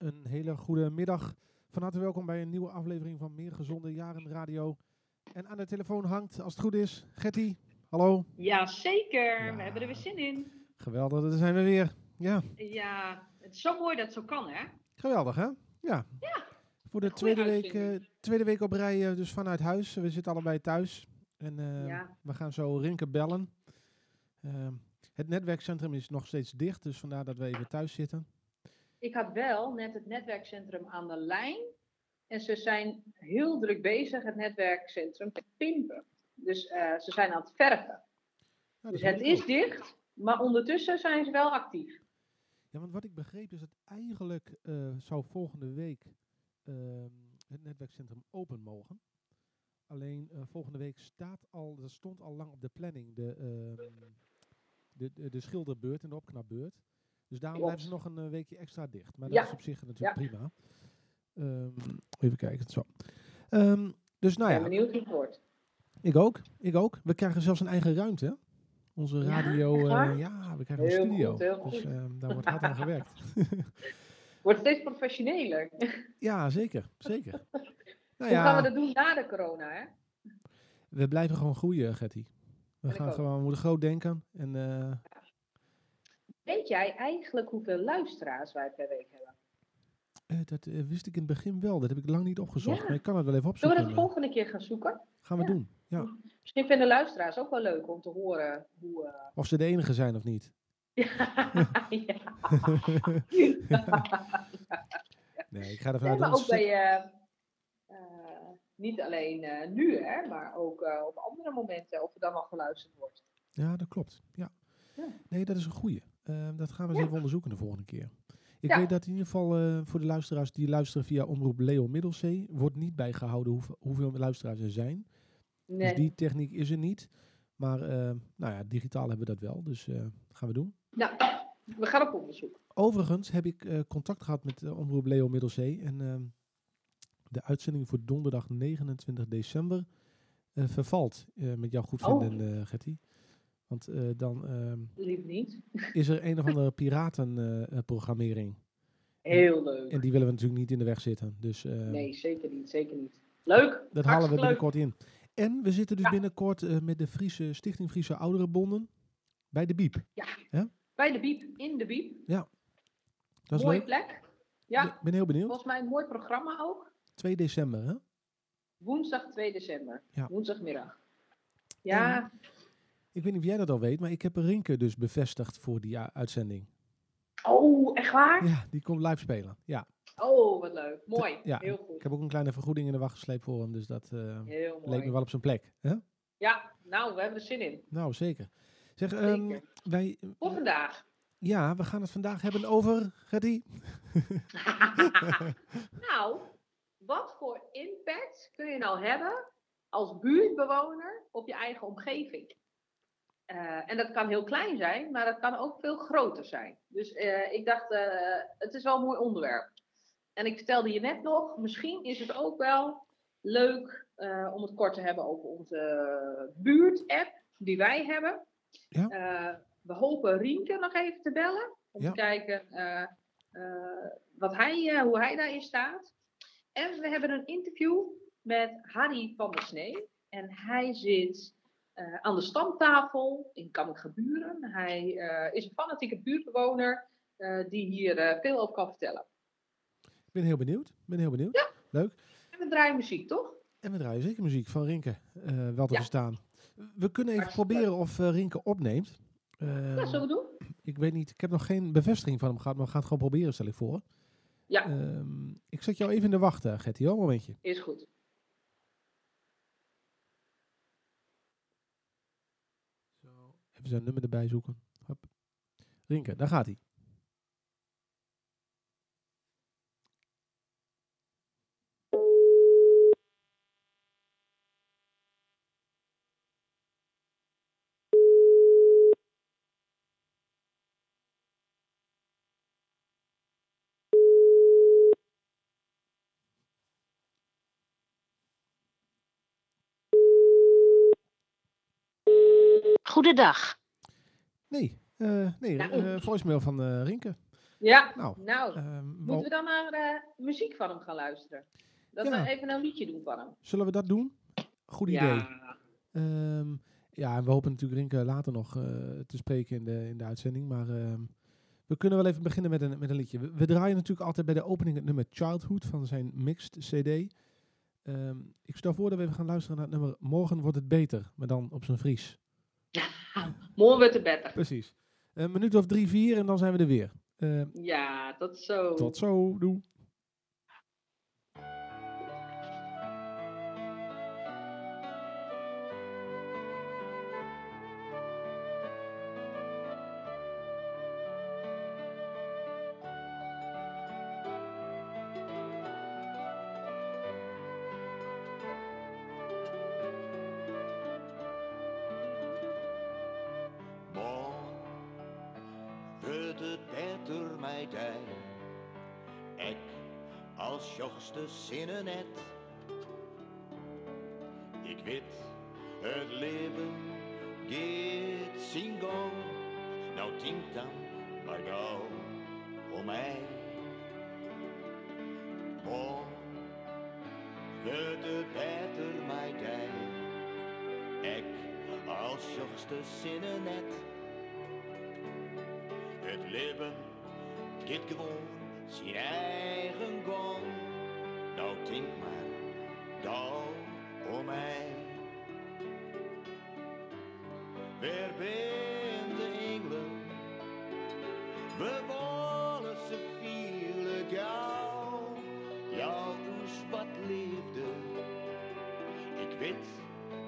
Een hele goede middag. Van harte welkom bij een nieuwe aflevering van Meer Gezonde Jaren Radio. En aan de telefoon hangt, als het goed is, Getty. Hallo. Ja, zeker. Ja. We hebben er weer zin in. Geweldig, daar zijn we weer. Ja, Ja, het is zo mooi dat het zo kan, hè? geweldig hè? Ja. Ja. Voor de tweede week, eh, tweede week op rij, eh, dus vanuit huis. We zitten allebei thuis. En eh, Ja. we gaan zo Rinke bellen. Ehm, het netwerkcentrum is nog steeds dicht, dus vandaar dat we even thuis zitten. Ik had wel net het netwerkcentrum aan de lijn. En ze zijn heel druk bezig, het netwerkcentrum, te pimpen. Dus eh, ze zijn aan het verven. Ja, Dus het is dicht, maar ondertussen zijn ze wel actief. Ja, want wat ik begreep is dat eigenlijk eh, zou volgende week ehm, het netwerkcentrum open mogen. Alleen eh, volgende week staat al, dat stond al lang op de planning, de, ehm, de, de, de schilderbeurt en de opknapbeurt. Dus daarom Klopt. blijven ze nog een eh, weekje extra dicht. Maar Ja. dat is op zich natuurlijk prima. Ehm, even kijken, zo. Ehm, dus nou Ik ja, ben benieuwd hoe het wordt. ik ook, ik ook. We krijgen zelfs een eigen ruimte. hè? Onze Ja, radio, echt eh, ja, we krijgen een studio. goed, dus ehm, daar wordt hard aan gewerkt. Wordt steeds professioneler. Ja, zeker. zeker. Nou Hoe ja, gaan we dat doen na de corona, hè? we blijven gewoon groeien, Getty. We ik gaan gewoon, we moeten groot denken. En eh, Weet jij eigenlijk hoeveel luisteraars wij per week hebben? eh, dat eh, wist ik in het begin wel. Dat heb ik lang niet opgezocht. Ja. Maar ik kan het wel even Zullen we opzoeken. dat volgende keer gaan zoeken? Gaan we Ja. doen. Ja. Misschien vinden luisteraars ook wel leuk om te horen hoe. eh, Of ze de enige zijn of niet. ja. Nee, ik ga ervan Nee, uit maar dat ook bij, eh, eh, niet alleen eh, nu, hè, maar ook eh, op andere momenten of er dan nog geluisterd wordt. Ja, dat klopt. Ja. Ja. Nee, dat is een goeie. Ehm, dat gaan we eens Ja. even onderzoeken de volgende keer. Ik Ja. weet dat in ieder geval eh, voor de luisteraars die luisteren via omroep Leo Middelzee, wordt niet bijgehouden hoeveel, hoeveel luisteraars er zijn. Nee. Dus die techniek is er niet. Maar eh, nou ja, digitaal hebben we dat wel. Dus eh gaan we doen. Nou, we gaan op onderzoek. Overigens heb ik eh, contact gehad met omroep Leo Middelzee. En ehm, de uitzending voor donderdag 29 december vervalt. met jouw goedvinden, eh Getty. Want eh, dan ehm, Lief niet. is er een of andere piratenprogrammering. Heel leuk. en die willen we natuurlijk niet in de weg zitten. Dus eh, Nee, zeker niet. Zeker niet. Leuk. dat halen we leuk. binnenkort in. En we zitten dus Ja. binnenkort eh, met de Friese Stichting Friese Ouderenbonden bij de Biep. Bij de Biep, in de Biep. Dat is Mooie leuk. plek. Ja, Ik ben heel benieuwd. volgens mij een mooi programma ook. 2 december, hè? Woensdag 2 december. Ja. Woensdagmiddag. Ja, Ik weet niet of jij dat al weet, maar ik heb Rinke dus bevestigd voor die uitzending. oh, echt waar? Ja, die komt live spelen. Ja, Oh, wat leuk. Mooi. ja. Heel ik goed. heb ook een kleine vergoeding in de wacht gesleept voor hem, dus dat eh, leek me wel op zijn plek. Hè? Ja, nou, we hebben er zin in. Nou, zeker. Zeg, ehm, wij, Voor vandaag. ja, we gaan het vandaag hebben over, Gertie? nou, wat voor impact kun je nou hebben als buurtbewoner op je eigen omgeving? Eh, en dat kan heel klein zijn, maar dat kan ook veel groter zijn. Dus eh, ik dacht, eh, het is wel een mooi onderwerp. En ik vertelde je net nog, misschien is het ook wel leuk om het kort te hebben over onze buurt-app die wij hebben. Ja. We hopen Rienke nog even te bellen om Ja. te kijken wat hij, hoe hij daarin staat. En we hebben een interview met Harry van der Snee. En hij zit eh, aan de stamtafel in Kammergeburen. Hij eh, is een fanatieke buurtbewoner eh, die hier veel over kan vertellen. Ik ben heel benieuwd. Ik ben heel benieuwd. Leuk. En we draaien muziek, toch? En we draaien zeker muziek van Rinke, wel te Ja. verstaan. We kunnen even Hartstikke proberen of Rinke opneemt. Ja, Ehm, zullen we doen? ik weet niet, ik heb nog geen bevestiging van hem gehad, maar we gaan het gewoon proberen, stel ik voor. Ja. Ehm, ik zet jou even in de wacht, Gertie, een momentje. Is goed. Even zijn nummer erbij zoeken. Hop. Rinke, daar gaat hij. Goedendag. Nee, eh, nee Nou. eh, voicemail van eh, Rinke. Ja, Nou, nou, moeten we dan naar eh, muziek van hem gaan luisteren? Dat Ja. we even een liedje doen van hem. zullen we dat doen? Goed idee. Ja, Ehm, ja, en we hopen natuurlijk Rinke later nog te spreken in de, in de uitzending. Maar ehm, we kunnen wel even beginnen met een, met een liedje. We, we draaien natuurlijk altijd bij de opening het nummer Childhood van zijn mixed CD. Ehm, ik stel voor dat we even gaan luisteren naar het nummer Morgen wordt het beter, maar dan op zijn Fries. Morgen het beter. Precies. Een minuut of drie, vier en dan zijn we er weer. Ehm, Ja, tot zo. tot zo, doe. Zinnen net. Ik weet, het leven zijn gang. Nou denk dan maar gauw om mij. Morgen het beter met jij. Ik als jongste zinnen net. Het leven gaat gewoon zijn eigen gang. Denk maar gauw om mij. Waar ben de engelen? We willen ze vielen gauw. Ja, dus wat leefde. Ik weet,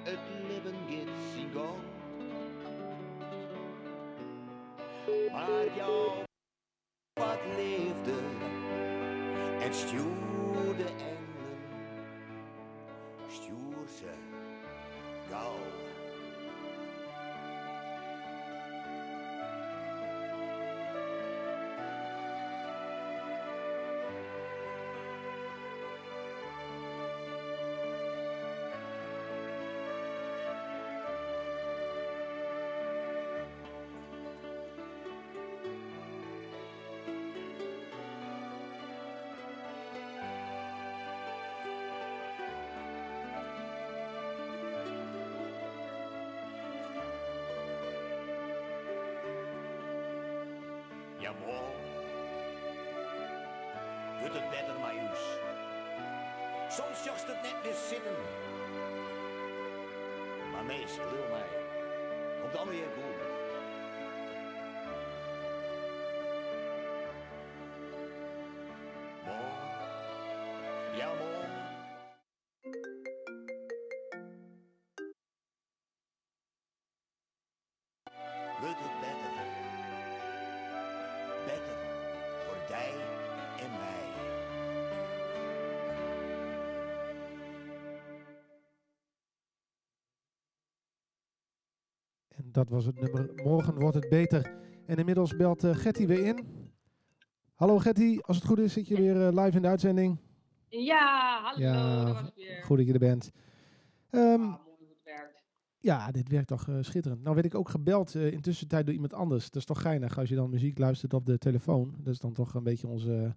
het leven gaat gang. Maar jou wat leefde en stuurde Morgen wordt het beter met ons. Soms jocht het net meer zitten. Maar meest, wil mij, komt dan weer goed. Dat was het nummer Morgen wordt het beter. En inmiddels belt eh Getty weer in. Hallo Getty, als het goed is zit je weer eh, live in de uitzending. Ja, hallo, Ja, was weer. Goed dat je er bent. Ehm, Ah, werkt. ja, dit werkt toch eh, schitterend. Nou werd ik ook gebeld uh, intussen tijd door iemand anders. Dat is toch geinig als je dan muziek luistert op de telefoon. Dat is dan toch een beetje onze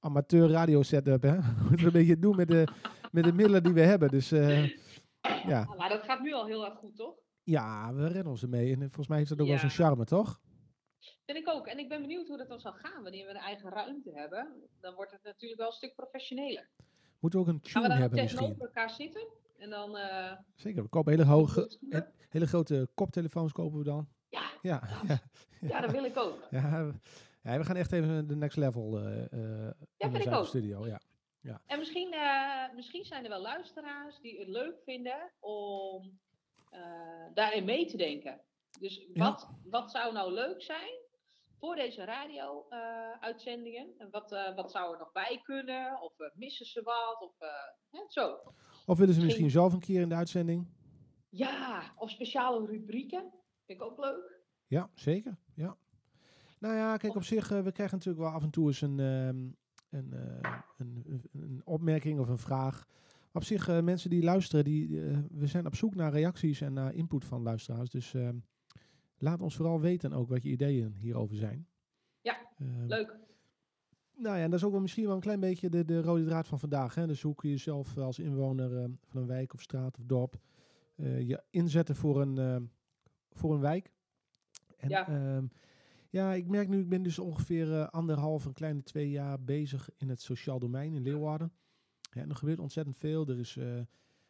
amateur radio setup, hè? Moeten we een beetje doen met de, met de middelen die we hebben. Dus ja. Ah, maar dat gaat nu al heel erg goed, toch? Ja, we rennen ons ermee. En eh, volgens mij heeft dat ook wel Ja. zijn charme, toch? Vind ik ook. En ik ben benieuwd hoe dat dan zal gaan wanneer we een eigen ruimte hebben. Dan wordt het natuurlijk wel een stuk professioneler. Moeten we ook een Gaan we tune dan hebben tegenover misschien? elkaar zitten? En dan... eh, Zeker, we kopen hele, hoge, hele grote koptelefoons kopen we dan. ja, Ja, ja, ja, dat wil ik ook. ja, we- ja, we gaan echt even de next level eh in de studio. Ja. En misschien, misschien zijn er wel luisteraars die het leuk vinden om daarin mee te denken. Dus Ja. wat, wat zou nou leuk zijn voor deze radio-uitzendingen? en wat, eh, wat zou er nog bij kunnen? Of eh, missen ze wat? Of eh, hè, zo. Of willen ze misschien zelf een keer in de uitzending? Ja, of speciale rubrieken. Vind ik ook leuk. Ja, zeker. Ja. Nou ja, kijk, op zich, eh, we krijgen natuurlijk wel af en toe eens een, ehm, een, eh, een, een, een opmerking of een vraag. Op zich, eh, mensen die luisteren, die, eh, we zijn op zoek naar reacties en naar input van luisteraars. Dus ehm, laat ons vooral weten ook wat je ideeën hierover zijn. Ja, Leuk. Nou ja, en dat is ook wel misschien wel een klein beetje de, de rode draad van vandaag. Hè? Dus hoe kun je zelf als inwoner eh, van een wijk of straat of dorp eh, je inzetten voor een, eh, voor een wijk. En, Ja. ehm, ja, ik merk nu, ik ben dus ongeveer eh, anderhalf, een kleine twee jaar bezig in het sociaal domein in Leeuwarden. Ja, en er gebeurt ontzettend veel. Er is eh,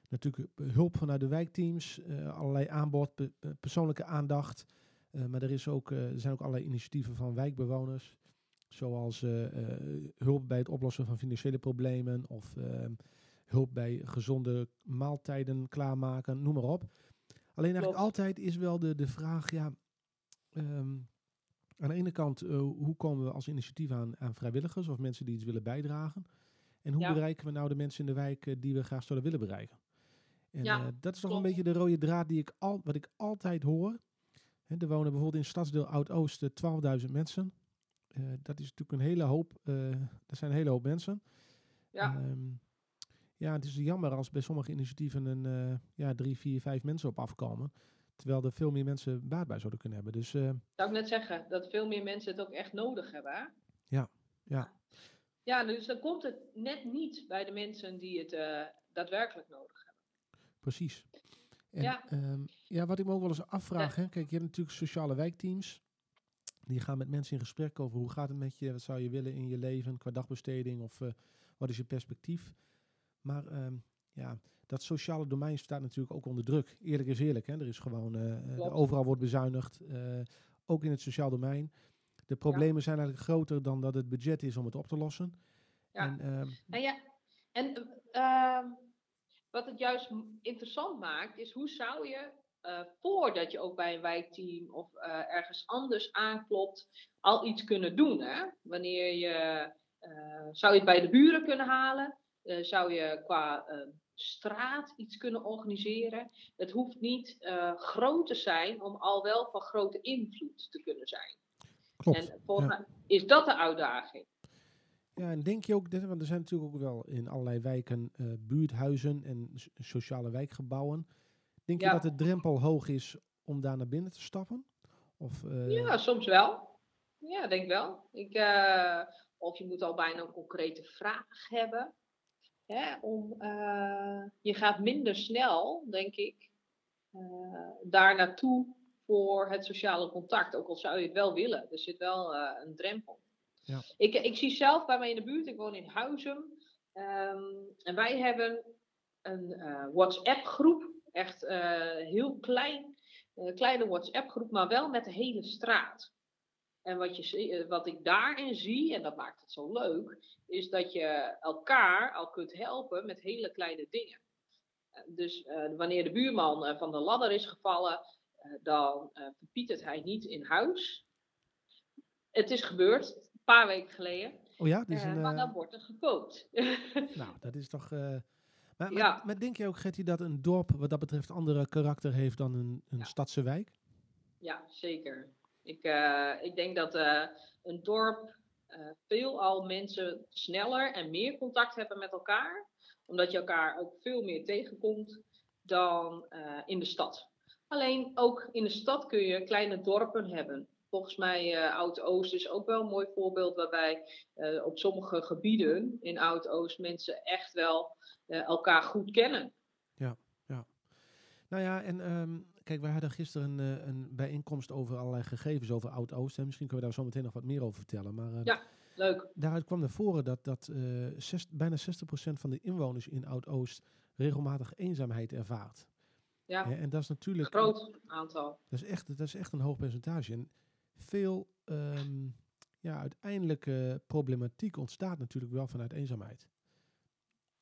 natuurlijk hulp vanuit de wijkteams, eh, allerlei aanbod, pe- pe- persoonlijke aandacht. Eh, maar er, is ook, eh, er zijn ook allerlei initiatieven van wijkbewoners. Zoals eh, eh, hulp bij het oplossen van financiële problemen. Of ehm, hulp bij gezonde maaltijden klaarmaken, noem maar op. Alleen eigenlijk Klopt. altijd is wel de, de vraag, ja, ehm, aan de ene kant, eh, hoe komen we als initiatief aan, aan vrijwilligers of mensen die iets willen bijdragen? En hoe Ja. bereiken we nou de mensen in de wijk eh, die we graag zouden willen bereiken? En Ja, eh, dat is toch een beetje de rode draad die ik al, wat ik altijd hoor. Hè, er wonen bijvoorbeeld in stadsdeel Oud-Oosten 12.000 mensen. Eh, dat is natuurlijk een hele hoop, dat zijn een hele hoop mensen. Ja. Ehm, ja, het is jammer als bij sommige initiatieven een, ja, drie, vier, vijf mensen op afkomen. Terwijl er veel meer mensen baat bij zouden kunnen hebben. Dus Zou ik net zeggen, dat veel meer mensen het ook echt nodig hebben. Hè? Ja, ja. Ja, dus dan komt het net niet bij de mensen die het eh, daadwerkelijk nodig hebben. precies. En, Ja. ja. ja, wat ik me ook wel eens afvraag. Hè, kijk, je hebt natuurlijk sociale wijkteams. Die gaan met mensen in gesprek over hoe gaat het met je, wat zou je willen in je leven qua dagbesteding of eh, wat is je perspectief. Maar ehm, ja, dat sociale domein staat natuurlijk ook onder druk. Eerlijk is eerlijk, hè. er is gewoon, eh, overal wordt bezuinigd, ook in het sociaal domein. De problemen zijn eigenlijk groter dan dat het budget is om het op te lossen. Ja. En, ehm, ja, en ehm, wat het juist interessant maakt, is hoe zou je, eh, voordat je ook bij een wijkteam of eh, ergens anders aanklopt, al iets kunnen doen. Hè? Wanneer je, eh, zou je het bij de buren kunnen halen? Zou je qua eh, straat iets kunnen organiseren? Het hoeft niet groot te zijn om al wel van grote invloed te kunnen zijn. Klopt. En volgens mij is dat de uitdaging. Ja, en denk je ook, want er zijn natuurlijk ook wel in allerlei wijken eh, buurthuizen en so- sociale wijkgebouwen. Denk je dat de drempel hoog is om daar naar binnen te stappen? Of, eh, Ja, soms wel. Ja, denk wel. Ik, eh, of je moet al bijna een concrete vraag hebben. Hè, om, je gaat minder snel, denk ik, daar naartoe voor het sociale contact. Ook al zou je het wel willen. Er zit wel eh, een drempel. Ja. Ik, ik zie zelf bij mij in de buurt, ik woon in Huizen. ehm, en wij hebben een eh, WhatsApp-groep. Echt eh, heel klein een kleine WhatsApp-groep, maar wel met de hele straat. En wat, je, wat ik daarin zie, en dat maakt het zo leuk, is dat je elkaar al kunt helpen met hele kleine dingen. Dus wanneer de buurman van de ladder is gevallen, dan eh verpietert hij niet in huis. Het is gebeurd, een paar weken geleden, Oh ja, dus eh, een, maar eh, dan wordt er gekookt. nou, dat is toch... eh, maar, Ja. maar, maar denk je ook, Gertie, dat een dorp wat dat betreft andere karakter heeft dan een, een Ja. stadse wijk? Ja, zeker. Ik, eh, ik denk dat eh, een dorp eh veelal mensen sneller en meer contact hebben met elkaar. Omdat je elkaar ook veel meer tegenkomt dan eh, in de stad. Alleen ook in de stad kun je kleine dorpen hebben. Volgens mij eh Oud-Oost is ook wel een mooi voorbeeld waarbij eh, op sommige gebieden in Oud-Oost mensen echt wel eh, elkaar goed kennen. Nou ja, en ehm, kijk, wij hadden gisteren een, een bijeenkomst over allerlei gegevens over Oud-Oost. En misschien kunnen we daar zo meteen nog wat meer over vertellen. Maar Ja. Leuk. daaruit kwam naar voren dat, dat zes- bijna 60% van de inwoners in Oud-Oost regelmatig eenzaamheid ervaart. Ja, en dat is natuurlijk groot aantal. Dat is echt, dat is echt een hoog percentage. En veel ehm, ja, uiteindelijke problematiek ontstaat natuurlijk wel vanuit eenzaamheid.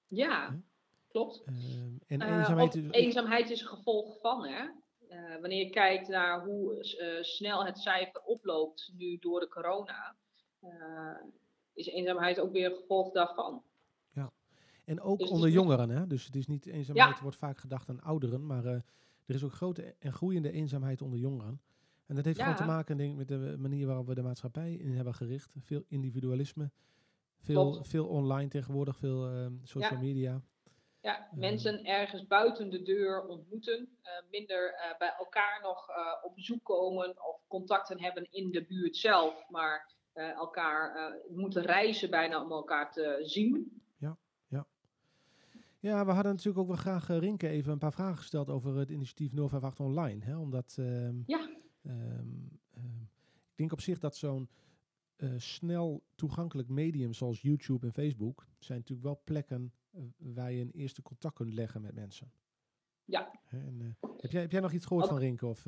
Ja, klopt. Ehm, en Eh, eenzaamheid is. eenzaamheid is een gevolg van, hè? Eh, wanneer je kijkt naar hoe eh, snel het cijfer oploopt nu door de corona, is eenzaamheid ook weer een gevolg daarvan. En ook Dus onder jongeren. Hè? Dus het is niet eenzaamheid, wordt vaak gedacht aan ouderen. Maar eh, er is ook grote en groeiende eenzaamheid onder jongeren. En dat heeft gewoon te Ja. maken denk ik, met de manier waarop we de maatschappij in hebben gericht. Veel individualisme. Veel, veel online tegenwoordig, veel ehm, social Ja. media. Ja, Eh. mensen ergens buiten de deur ontmoeten, eh, minder eh, bij elkaar nog eh, op bezoek komen of contacten hebben in de buurt zelf, maar eh, elkaar eh, moeten reizen bijna om elkaar te zien. Ja, we hadden natuurlijk ook wel graag eh, Rinke even een paar vragen gesteld over het initiatief 058 Online. Hè? Omdat ehm, Ja. ehm, ehm, ik denk op zich dat zo'n eh, snel toegankelijk medium zoals YouTube en Facebook zijn natuurlijk wel plekken eh, waar je een eerste contact kunt leggen met mensen. Ja. En, heb, jij, heb jij nog iets gehoord van Rinke? Of,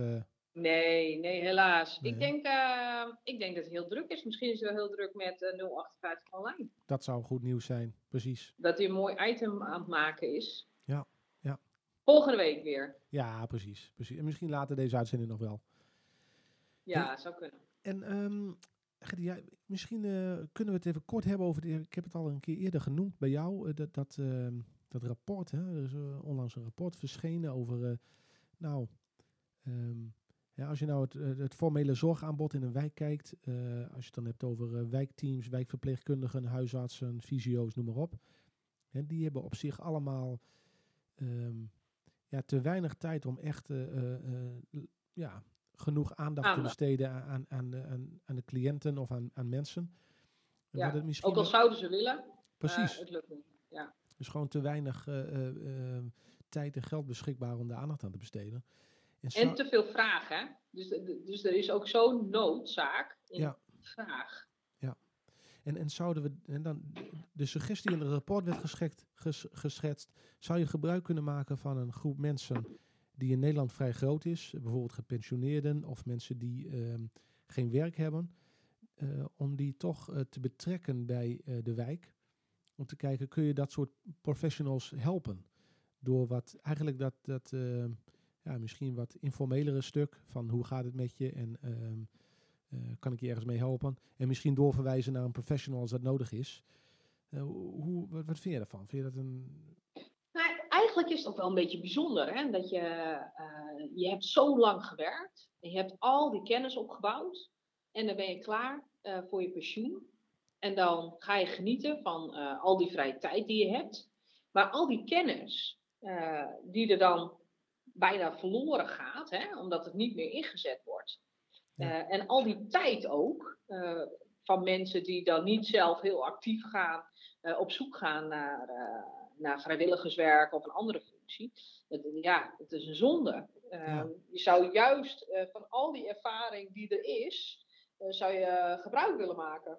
Nee, nee, helaas. Nee. Ik, denk, eh, ik denk dat het heel druk is. Misschien is het wel heel druk met eh, 058 online. dat zou goed nieuws zijn, precies. Dat hij een mooi item aan het maken is. Ja, ja. Volgende week weer. Ja, precies, precies. En misschien later deze uitzending nog wel. Ja, zou kunnen. En ehm, ja, misschien eh, kunnen we het even kort hebben over. De, ik heb het al een keer eerder genoemd bij jou. dat, dat, ehm, dat rapport. Hè? Er is onlangs een rapport verschenen over. nou, ehm, ja, als je nou het, eh, het formele zorgaanbod in een wijk kijkt. eh, als je het dan hebt over eh, wijkteams, wijkverpleegkundigen, huisartsen, fysio's, noem maar op. Hè, die hebben op zich allemaal. ehm, ja, te weinig tijd om echt ja, genoeg aandacht te besteden aan, aan, aan, de, aan, de cliënten of aan, aan mensen. En Ja, misschien Ook al zouden ze willen, precies. het lukt niet. Dus gewoon te weinig tijd en geld beschikbaar om daar aandacht aan te besteden. En te veel vraag, hè? Dus, dus er is ook zo'n noodzaak in Ja. vraag. En, en zouden we, en dan, de suggestie in het rapport werd geschekt, ges- geschetst, zou je gebruik kunnen maken van een groep mensen die in Nederland vrij groot is, bijvoorbeeld gepensioneerden of mensen die ehm, geen werk hebben, eh, om die toch eh, te betrekken bij eh, de wijk, om te kijken, kun je dat soort professionals helpen? Door wat, eigenlijk dat, dat eh, ja, misschien wat informelere stuk van hoe gaat het met je en ehm, eh, kan ik je ergens mee helpen? En misschien doorverwijzen naar een professional als dat nodig is. Eh, hoe, wat, vind je daarvan? Vind je dat een... Nou, eigenlijk is ook wel een beetje bijzonder, hè? Dat je, eh, je hebt zo lang gewerkt. Je hebt al die kennis opgebouwd. En dan ben je klaar voor je pensioen. En dan ga je genieten van al die vrije tijd die je hebt. Maar al die kennis die er dan bijna verloren gaat, hè? omdat het niet meer ingezet wordt. Ja. Eh, en al die tijd ook eh, van mensen die dan niet zelf heel actief gaan, eh, op zoek gaan naar, naar vrijwilligerswerk of een andere functie. Het, ja, het is een zonde. Eh, Ja. Je zou juist van al die ervaring die er is, zou je gebruik willen maken.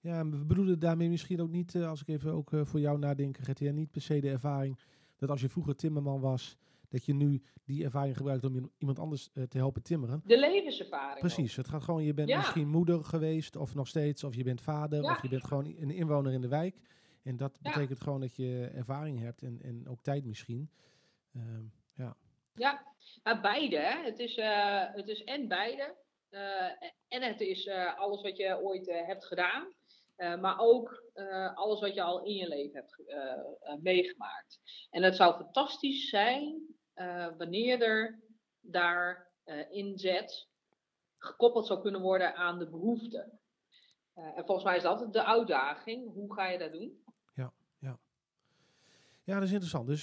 Ja, we bedoelen daarmee misschien ook niet, als ik even ook voor jou nadenk, Gertie, niet per se de ervaring dat als je vroeger timmerman was, dat je nu die ervaring gebruikt om iem- iemand anders eh, te helpen timmeren. De levenservaring. Precies, het gaat gewoon, je bent Ja. misschien moeder geweest of nog steeds, of je bent vader, Ja. of je bent gewoon een inwoner in de wijk. En dat Ja. betekent gewoon dat je ervaring hebt en, en ook tijd misschien. Ehm, ja, Ja, maar beide. Hè? Het, is, eh, het is en beide. eh, en het is alles wat je ooit hebt gedaan. maar ook alles wat je al in je leven hebt ge- meegemaakt. En het zou fantastisch zijn eh, wanneer er daar eh, inzet gekoppeld zou kunnen worden aan de behoeften. Eh, en volgens mij is dat de uitdaging. Hoe ga je dat doen? Ja, dat is interessant. Dus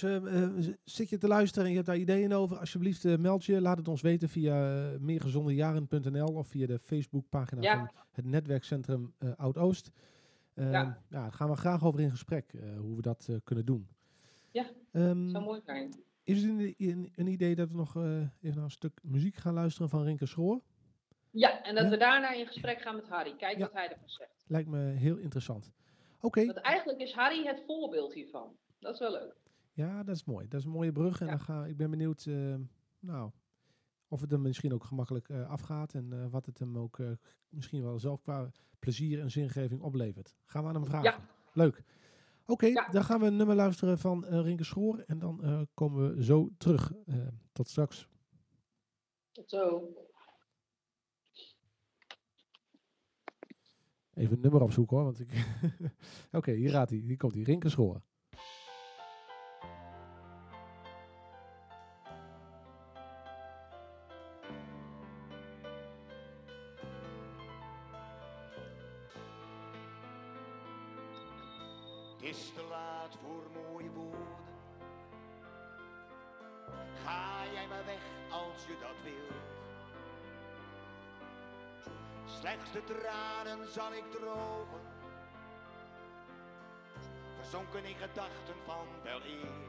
zit je te luisteren en je hebt daar ideeën over, alsjeblieft meld je. Laat het ons weten via meergezondejaren.nl of via de Facebookpagina Ja. van het netwerkcentrum Oud-Oost. Ja. ja, daar gaan we graag over in gesprek, hoe we dat kunnen doen. Ja, Ehm, Zou mooi zijn. Is het een, een, een idee dat we nog eh, even naar een stuk muziek gaan luisteren van Rinke Schoor? Ja, en dat Ja. we daarna in gesprek gaan met Harry. Kijk Ja. wat hij ervan zegt. Lijkt me heel interessant. Oké, Want eigenlijk is Harry het voorbeeld hiervan. Dat is wel leuk. ja, dat is mooi. Dat is een mooie brug. En Ja. dan ga, ik ben benieuwd eh, nou, of het hem misschien ook gemakkelijk eh, afgaat. En wat het hem ook misschien wel zelf qua plezier en zingeving oplevert. Gaan we aan hem vragen. Leuk. Oké, dan gaan we een nummer luisteren van eh Rinke Schoor. En dan eh, komen we zo terug. Eh, tot straks. Tot zo. Even een nummer opzoeken hoor. Want ik. Oké, hier gaat hij. Hier komt hij. Rinke Schoor. Het is te laat voor mooie woorden. Ga jij maar weg als je dat wilt. Slechts de tranen zal ik drogen. Verzonken in gedachten van wel eer.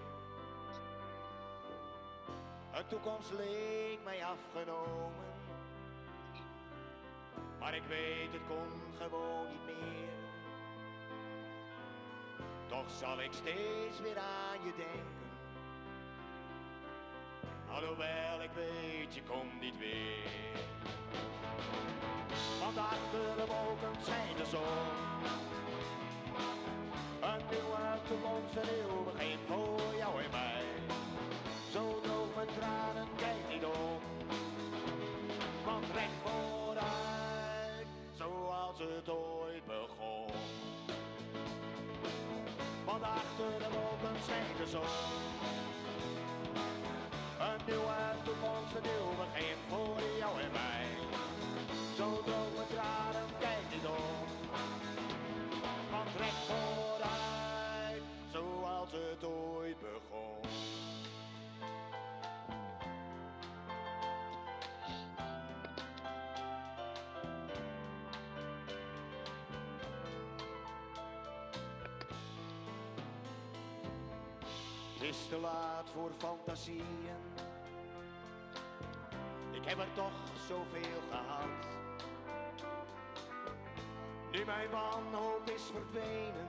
Een toekomst leek mij afgenomen. Maar ik weet, het kon gewoon niet meer. Toch zal ik steeds weer aan je denken. Alhoewel ik weet, je komt niet weer. Want achter de wolken schijnt de zon. Een nieuwe toekomst, een begin voor jou en mij. De zon. Een nieuwe toekomst, een nieuw begin voor jou en mij. Is te laat voor fantasieën. Ik heb er toch zoveel gehad. Nu mijn wanhoop is verdwenen,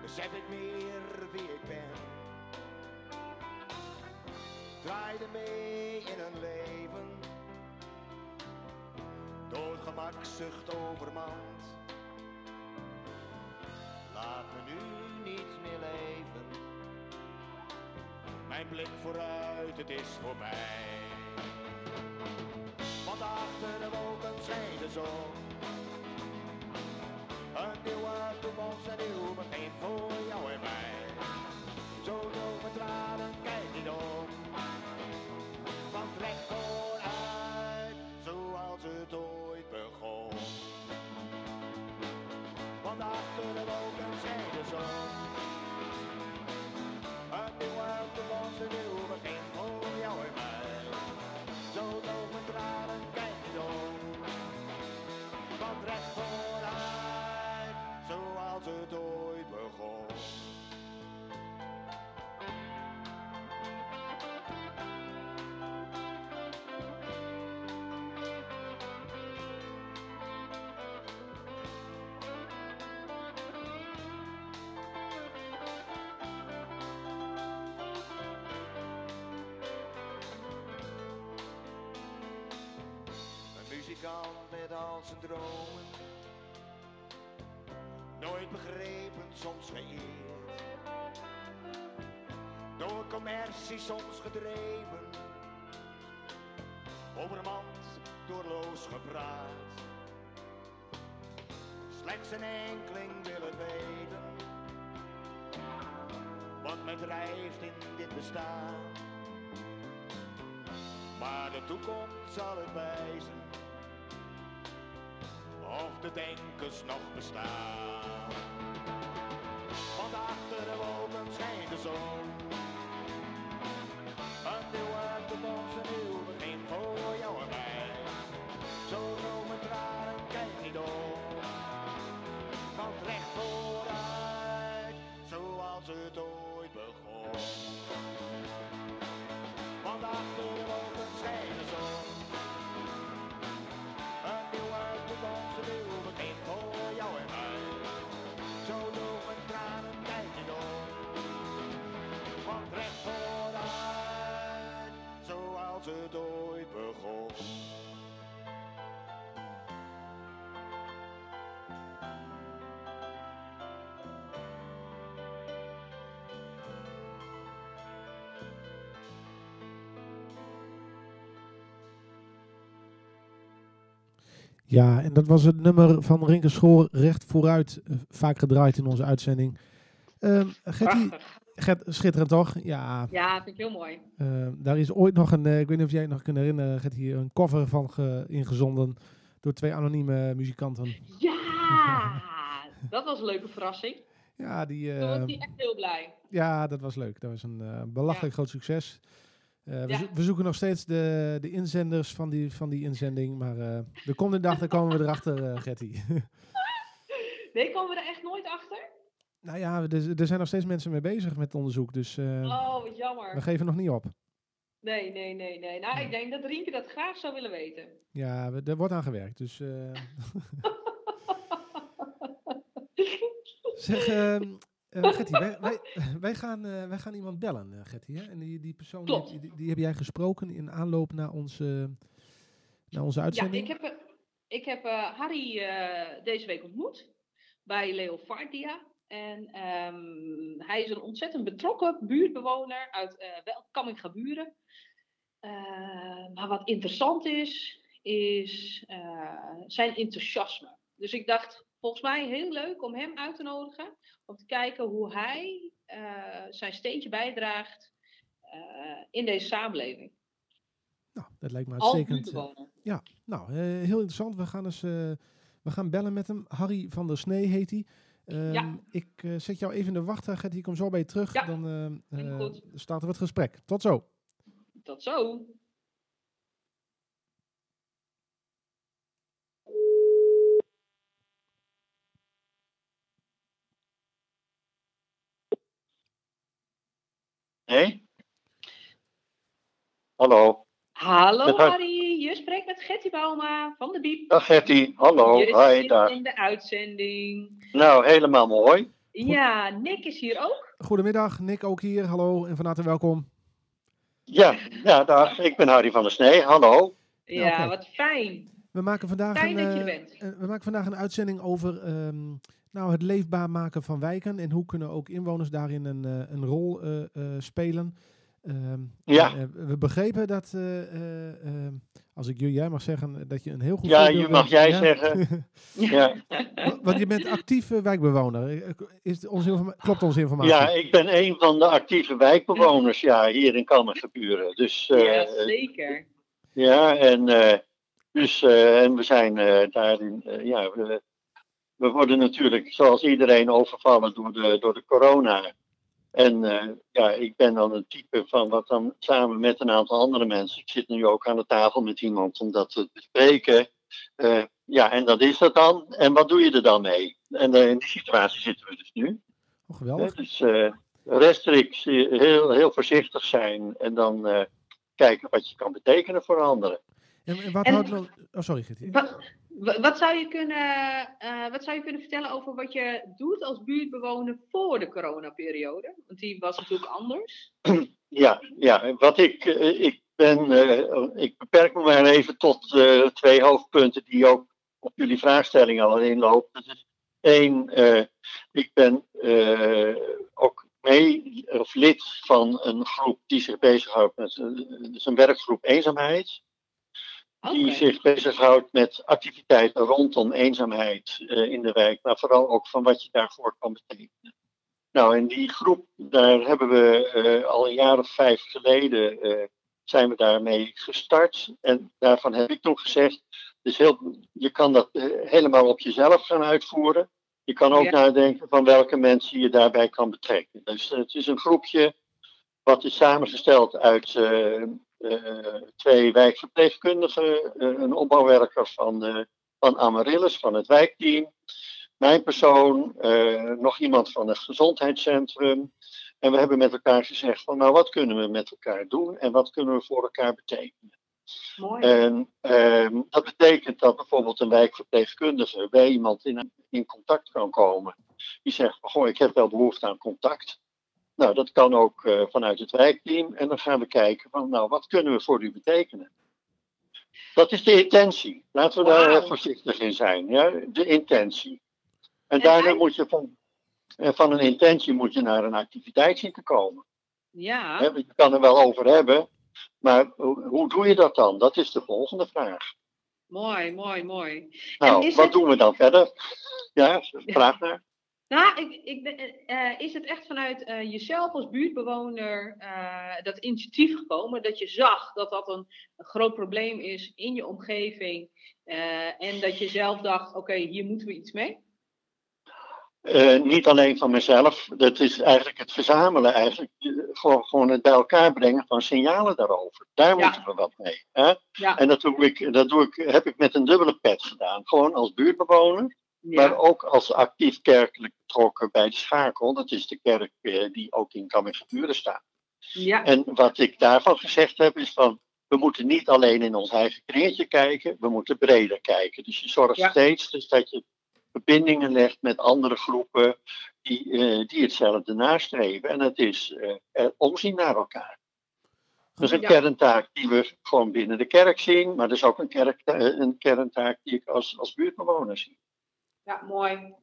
besef ik meer wie ik ben. Draaide mee in een leven, door gemakzucht overmand. Blik vooruit, het is voorbij. Want achter de wolken schijnt de zon. Een nieuwe toekomst, een nieuw begin voor muzikant met al zijn dromen. Nooit begrepen, soms geëerd. Door commercie soms gedreven. Overmand, doorloos gepraat. Slechts een enkeling wil het weten. Wat mij drijft in dit bestaan. Maar de toekomst zal het wijzen of de denkers nog bestaan. Want achter de wolken schijnt de zon. Ja, en dat was het nummer van Rinke Schoor recht vooruit, eh, vaak gedraaid in onze uitzending. Ehm Gertie. Gert, schitterend toch? Ja, Ja, vind ik heel mooi. ehm, daar is ooit nog een, eh, ik weet niet of jij het nog kunt herinneren, Gertie, een cover van ge- ingezonden door twee anonieme muzikanten. Ja, dat was een leuke verrassing. Ja, die, Toen was ehm, hij echt heel blij. ja, dat was leuk. Dat was een eh, belachelijk groot succes. Eh, we, Ja. zo- we zoeken nog steeds de, de inzenders van die, van die inzending. Maar eh, de komende dag komen we erachter, eh Gertie. Nee, komen we er echt nooit achter? nou ja, er, er zijn nog steeds mensen mee bezig met het onderzoek. Dus Oh, wat we jammer. geven nog niet op. Nee, nee, nee, nee. Nou, ik denk dat Rienke dat graag zou willen weten. Ja, we- er wordt aan gewerkt. Dus zeg, ehm eh, Gertie, wij, wij, wij, gaan, eh, wij gaan iemand bellen, eh, Gertie. Hè? En die, die persoon, die, die, die heb jij gesproken in aanloop naar onze, naar onze Ja, uitzending? ik heb, ik heb Harry deze week ontmoet bij Leofardia. En ehm, hij is een ontzettend betrokken buurtbewoner uit eh wel Kammingaburen. Eh, maar wat interessant is, is zijn enthousiasme. Dus ik dacht, volgens mij heel leuk om hem uit te nodigen. Om te kijken hoe hij eh, zijn steentje bijdraagt eh, in deze samenleving. Nou, dat lijkt me uitstekend. eh, buurtbewoner. Nou, heel interessant. We gaan, eens, we gaan bellen met hem. Harry van der Snee heet hij. Ehm, Ja. Ik zet jou even in de wacht, Gertie. Ik kom zo bij je terug. Ja, Dan eh, goed. starten we het gesprek. Tot zo. Tot zo. Nee? Hallo. Hallo Met Harry, je spreekt met Getty Bauma van de Biep. Dag Gertie. Hallo. Hi, zit dag. in de uitzending. Nou, helemaal mooi. Ja, Nick is hier ook. Goedemiddag, Nick ook hier. Hallo en van harte welkom. Ja, ja, dag. Ik ben Harry van der Snee. Hallo. Ja, wat fijn. We maken vandaag, Fijn een, dat je er eh, bent. eh, we maken vandaag een uitzending over ehm, nou, het leefbaar maken van wijken. En hoe kunnen ook inwoners daarin een, eh, een rol eh, eh, spelen. Ehm, Ja. we begrepen dat, eh, eh, ehm, als ik jullie jij mag zeggen, dat je een heel goed Ja, je mag bent. jij zeggen. Ja, Wa- Want je bent actief eh, wijkbewoner. Is onze klopt onze informatie? ja, ik ben een van de actieve wijkbewoners ja, hier in Kammergeburen. Dus eh, ja, zeker. ja, en, eh, dus, eh, en we zijn eh, daarin, eh, ja, we, we worden natuurlijk zoals iedereen overvallen door de, door de corona. En eh, ja, ik ben dan een type van wat dan samen met een aantal andere mensen. Ik zit nu ook aan de tafel met iemand om dat te bespreken. Eh, ja, en dat is dat dan. En wat doe je er dan mee? En eh, in die situatie zitten we dus nu. Oh, geweldig. Dus eh restrictie, heel, heel voorzichtig zijn en dan eh, kijken wat je kan betekenen voor anderen. En, en wat En- houdt nou... Oh, sorry, Gertie. Wat, wa- wat, zou je kunnen, eh, wat zou je kunnen vertellen over wat je doet als buurtbewoner voor de coronaperiode? Want die was natuurlijk anders. Ja, ja wat ik, eh, ik ben, eh, ik beperk me maar even tot twee hoofdpunten die ook op jullie vraagstelling al inlopen. Dat is één, ik ben ook mee of lid van een groep die zich bezighoudt met dus een werkgroep eenzaamheid. Die zich bezighoudt met activiteiten rondom eenzaamheid eh, in de wijk, maar vooral ook van wat je daarvoor kan betekenen. Nou, in die groep, daar hebben we eh, al een jaar of vijf geleden eh, zijn we daarmee gestart. En daarvan heb ik toen gezegd, dus heel, je kan dat helemaal op jezelf gaan uitvoeren. Je kan ook Ja. nadenken van welke mensen je daarbij kan betrekken. Dus het is een groepje wat is samengesteld uit twee wijkverpleegkundigen, eh, een opbouwwerker van, eh, van Amaryllis, van het wijkteam, mijn persoon, eh, nog iemand van het gezondheidscentrum. En we hebben met elkaar gezegd van nou wat kunnen we met elkaar doen en wat kunnen we voor elkaar betekenen. Mooi. En ehm, dat betekent dat bijvoorbeeld een wijkverpleegkundige bij iemand in, in contact kan komen. Die zegt, goh, ik heb wel behoefte aan contact. Nou, dat kan ook eh, vanuit het wijkteam. En dan gaan we kijken van, nou, wat kunnen we voor u betekenen? Dat is de intentie. Laten we daar heel voorzichtig in zijn. Ja? De intentie. En En daarna hij- moet je van, en van een intentie moet je naar een activiteit zien te komen. ja. Je kan er wel over hebben, maar hoe, hoe doe je dat dan? Dat is de volgende vraag. Mooi, mooi, mooi. Nou, wat het- doen we dan verder? Ja, vraag naar. Nou, ik, ik, ben- eh, is het echt vanuit eh, jezelf als buurtbewoner eh, dat initiatief gekomen? Dat je zag dat dat een, een groot probleem is in je omgeving. en dat je zelf dacht, oké, hier moeten we iets mee? Niet alleen van mezelf, dat is eigenlijk het verzamelen, eigenlijk gewoon, gewoon het bij elkaar brengen van signalen daarover. Daar Ja. moeten we wat mee. Hè? Ja, En dat, doe ik, dat doe ik, heb ik met een dubbele pet gedaan. Gewoon als buurtbewoner, ja, maar ook als actief kerkelijk betrokken bij de schakel. Dat is de kerk eh, die ook in Kammergeburen staat. ja, En wat ik daarvan gezegd heb is van, we moeten niet alleen in ons eigen kringetje kijken, we moeten breder kijken. Dus je zorgt Ja. steeds dus dat je verbindingen legt met andere groepen die, eh, die hetzelfde nastreven. En het is er omzien naar elkaar. Dat is een Ja. kerntaak die we gewoon binnen de kerk zien, maar dat is ook een, kerk, een kerntaak die ik als, als buurtbewoner zie. Ja, mooi.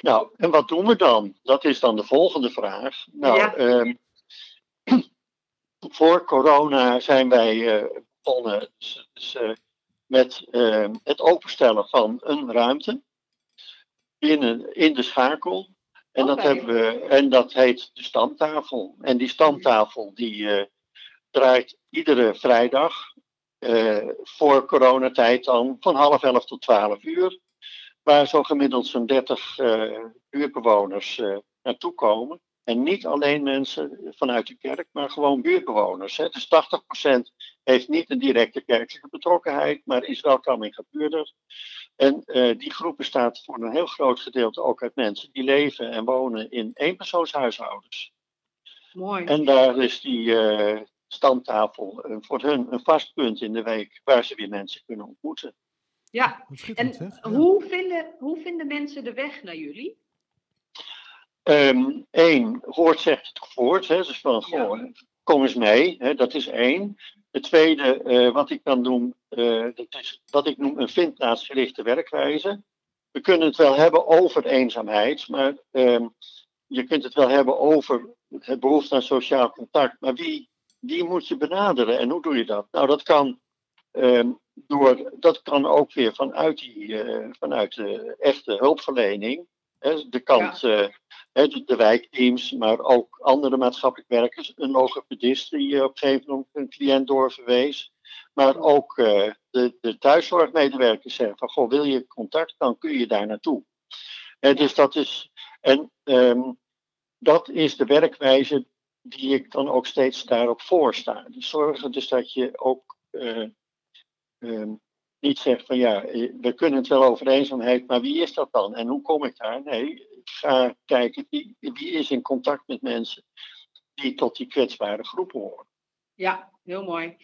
Nou, en wat doen we dan? Dat is dan de volgende vraag. Nou, Ja. ehm, voor corona zijn wij eh, begonnen met ehm, het openstellen van een ruimte binnen, in de schakel. En, dat hebben we, en dat heet de stamtafel. En die stamtafel die eh, draait iedere vrijdag eh, voor coronatijd dan van half elf tot twaalf uur. Waar zo gemiddeld zo'n 30 eh buurtbewoners eh, naartoe komen. En niet alleen mensen vanuit de kerk, maar gewoon buurtbewoners. Hè. Dus 80% heeft niet een directe kerkelijke betrokkenheid, maar is wel Kamminga-buurder. En eh, die groep bestaat voor een heel groot gedeelte ook uit mensen die leven en wonen in eenpersoonshuishoudens. Mooi. En daar is die eh stamtafel eh, voor hun een vast punt in de week waar ze weer mensen kunnen ontmoeten. Ja, en zeg. Ja. hoe vinden, hoe vinden mensen de weg naar jullie? Eén, Ehm, hoort zegt het voort. Hè, dus van, Ja. goh, kom eens mee. Hè, dat is één. Het tweede, eh, wat ik dan noem, eh, dat is wat ik noem een vindplaatsgerichte werkwijze. We kunnen het wel hebben over eenzaamheid, maar ehm, je kunt het wel hebben over het behoefte aan sociaal contact. Maar wie, wie moet je benaderen en hoe doe je dat? Nou, dat kan, ehm, door, dat kan ook weer vanuit, die, eh, vanuit de echte hulpverlening. Hè, de kant, eh, hè, de, de wijkteams, maar ook andere maatschappelijk werkers. Een logopedist die eh, op een gegeven moment een cliënt doorverwees. Maar ook de, de thuiszorgmedewerkers zeggen van, goh, wil je contact, dan kun je daar naartoe. Hè, dus dat is, en ehm, dat is de werkwijze die ik dan ook steeds daarop voorsta. Dus zorgen dus dat je ook niet zegt van ja, eh, we kunnen het wel over eenzaamheid, maar wie is dat dan en hoe kom ik daar? Nee, ik ga kijken wie, wie is in contact met mensen die tot die kwetsbare groepen horen. Ja, heel mooi.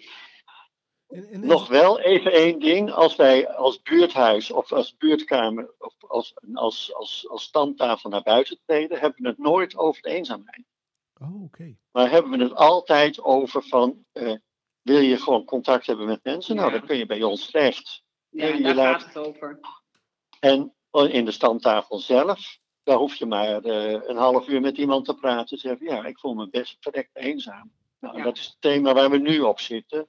En, en, Nog wel even één ding, als wij als buurthuis of als buurtkamer of als, als, als, als standtafel naar buiten treden, hebben we het nooit over de eenzaamheid. Oh, oké. Maar hebben we het altijd over van, eh, wil je gewoon contact hebben met mensen? Nou, dan kun je bij ons terecht. Ja, je daar laat- gaat het over. En in de standtafel zelf, daar hoef je maar eh, een half uur met iemand te praten. En zeggen, ja, ik voel me best verrekt eenzaam. Nou, Ja. dat is het thema waar we nu op zitten.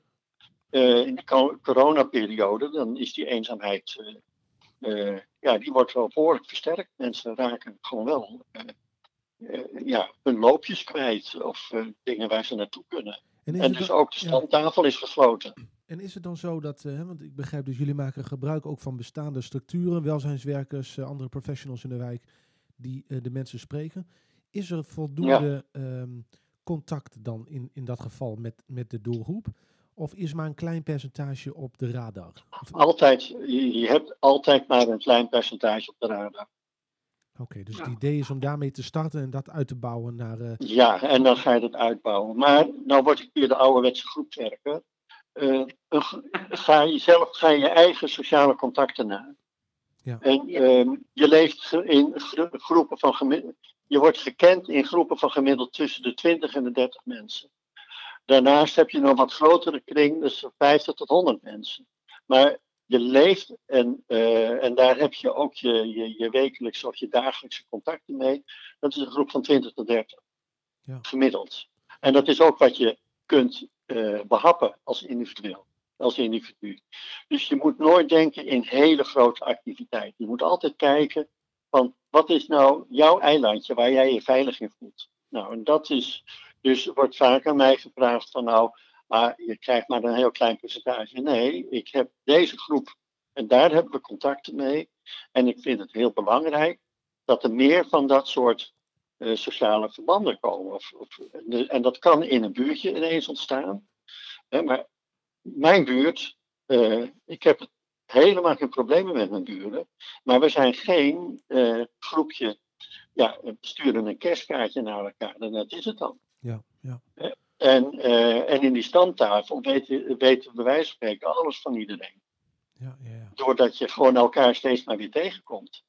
Eh, in de co- coronaperiode, dan is die eenzaamheid, eh, ja, die wordt wel behoorlijk versterkt. Mensen raken gewoon wel, ja, hun loopjes kwijt of dingen waar ze naartoe kunnen. En dus dan, ook de ja. standtafel is gesloten. en is het dan zo dat, eh, hè, want ik begrijp dus jullie maken gebruik ook van bestaande structuren, welzijnswerkers, eh, andere professionals in de wijk die eh, de mensen spreken. Is er voldoende ehm, contact dan in, in dat geval met, met de doelgroep? Of is maar een klein percentage op de radar? Of- Altijd, je, je hebt altijd maar een klein percentage op de radar. Oké, dus Ja. het idee is om daarmee te starten en dat uit te bouwen naar... eh, Ja, en dan ga je het uitbouwen. Maar nou word ik weer de ouderwetse groepswerker. G- ga je zelf ga je eigen sociale contacten na. Ja. En ehm, je leeft in gro- groepen van gemiddeld. Je wordt gekend in groepen van gemiddeld tussen de 20 en de 30 mensen. Daarnaast heb je nog een wat grotere kring, dus 50 tot 100 mensen. Maar je leeft en, eh, en daar heb je ook je, je, je wekelijkse of je dagelijkse contacten mee. Dat is een groep van 20 tot 30. Ja. Gemiddeld. En dat is ook wat je kunt eh, behappen als individueel. Als individu. Dus je moet nooit denken in hele grote activiteiten. Je moet altijd kijken van wat is nou jouw eilandje waar jij je veilig in voelt. Nou, en dat is, dus wordt vaak aan mij gevraagd van nou, maar je krijgt maar een heel klein percentage. Nee, ik heb deze groep en daar hebben we contacten mee. En ik vind het heel belangrijk dat er meer van dat soort eh, sociale verbanden komen. Of, en dat kan in een buurtje ineens ontstaan. Hè, maar mijn buurt, eh, ik heb helemaal geen problemen met mijn buren. Maar we zijn geen eh, groepje, ja, we sturen een kerstkaartje naar elkaar en dat is het dan. Ja, ja. En, eh, en in die stamtafel weten, weten we bij wijze van spreken alles van iedereen. Ja, ja, ja. Doordat je gewoon elkaar steeds maar weer tegenkomt.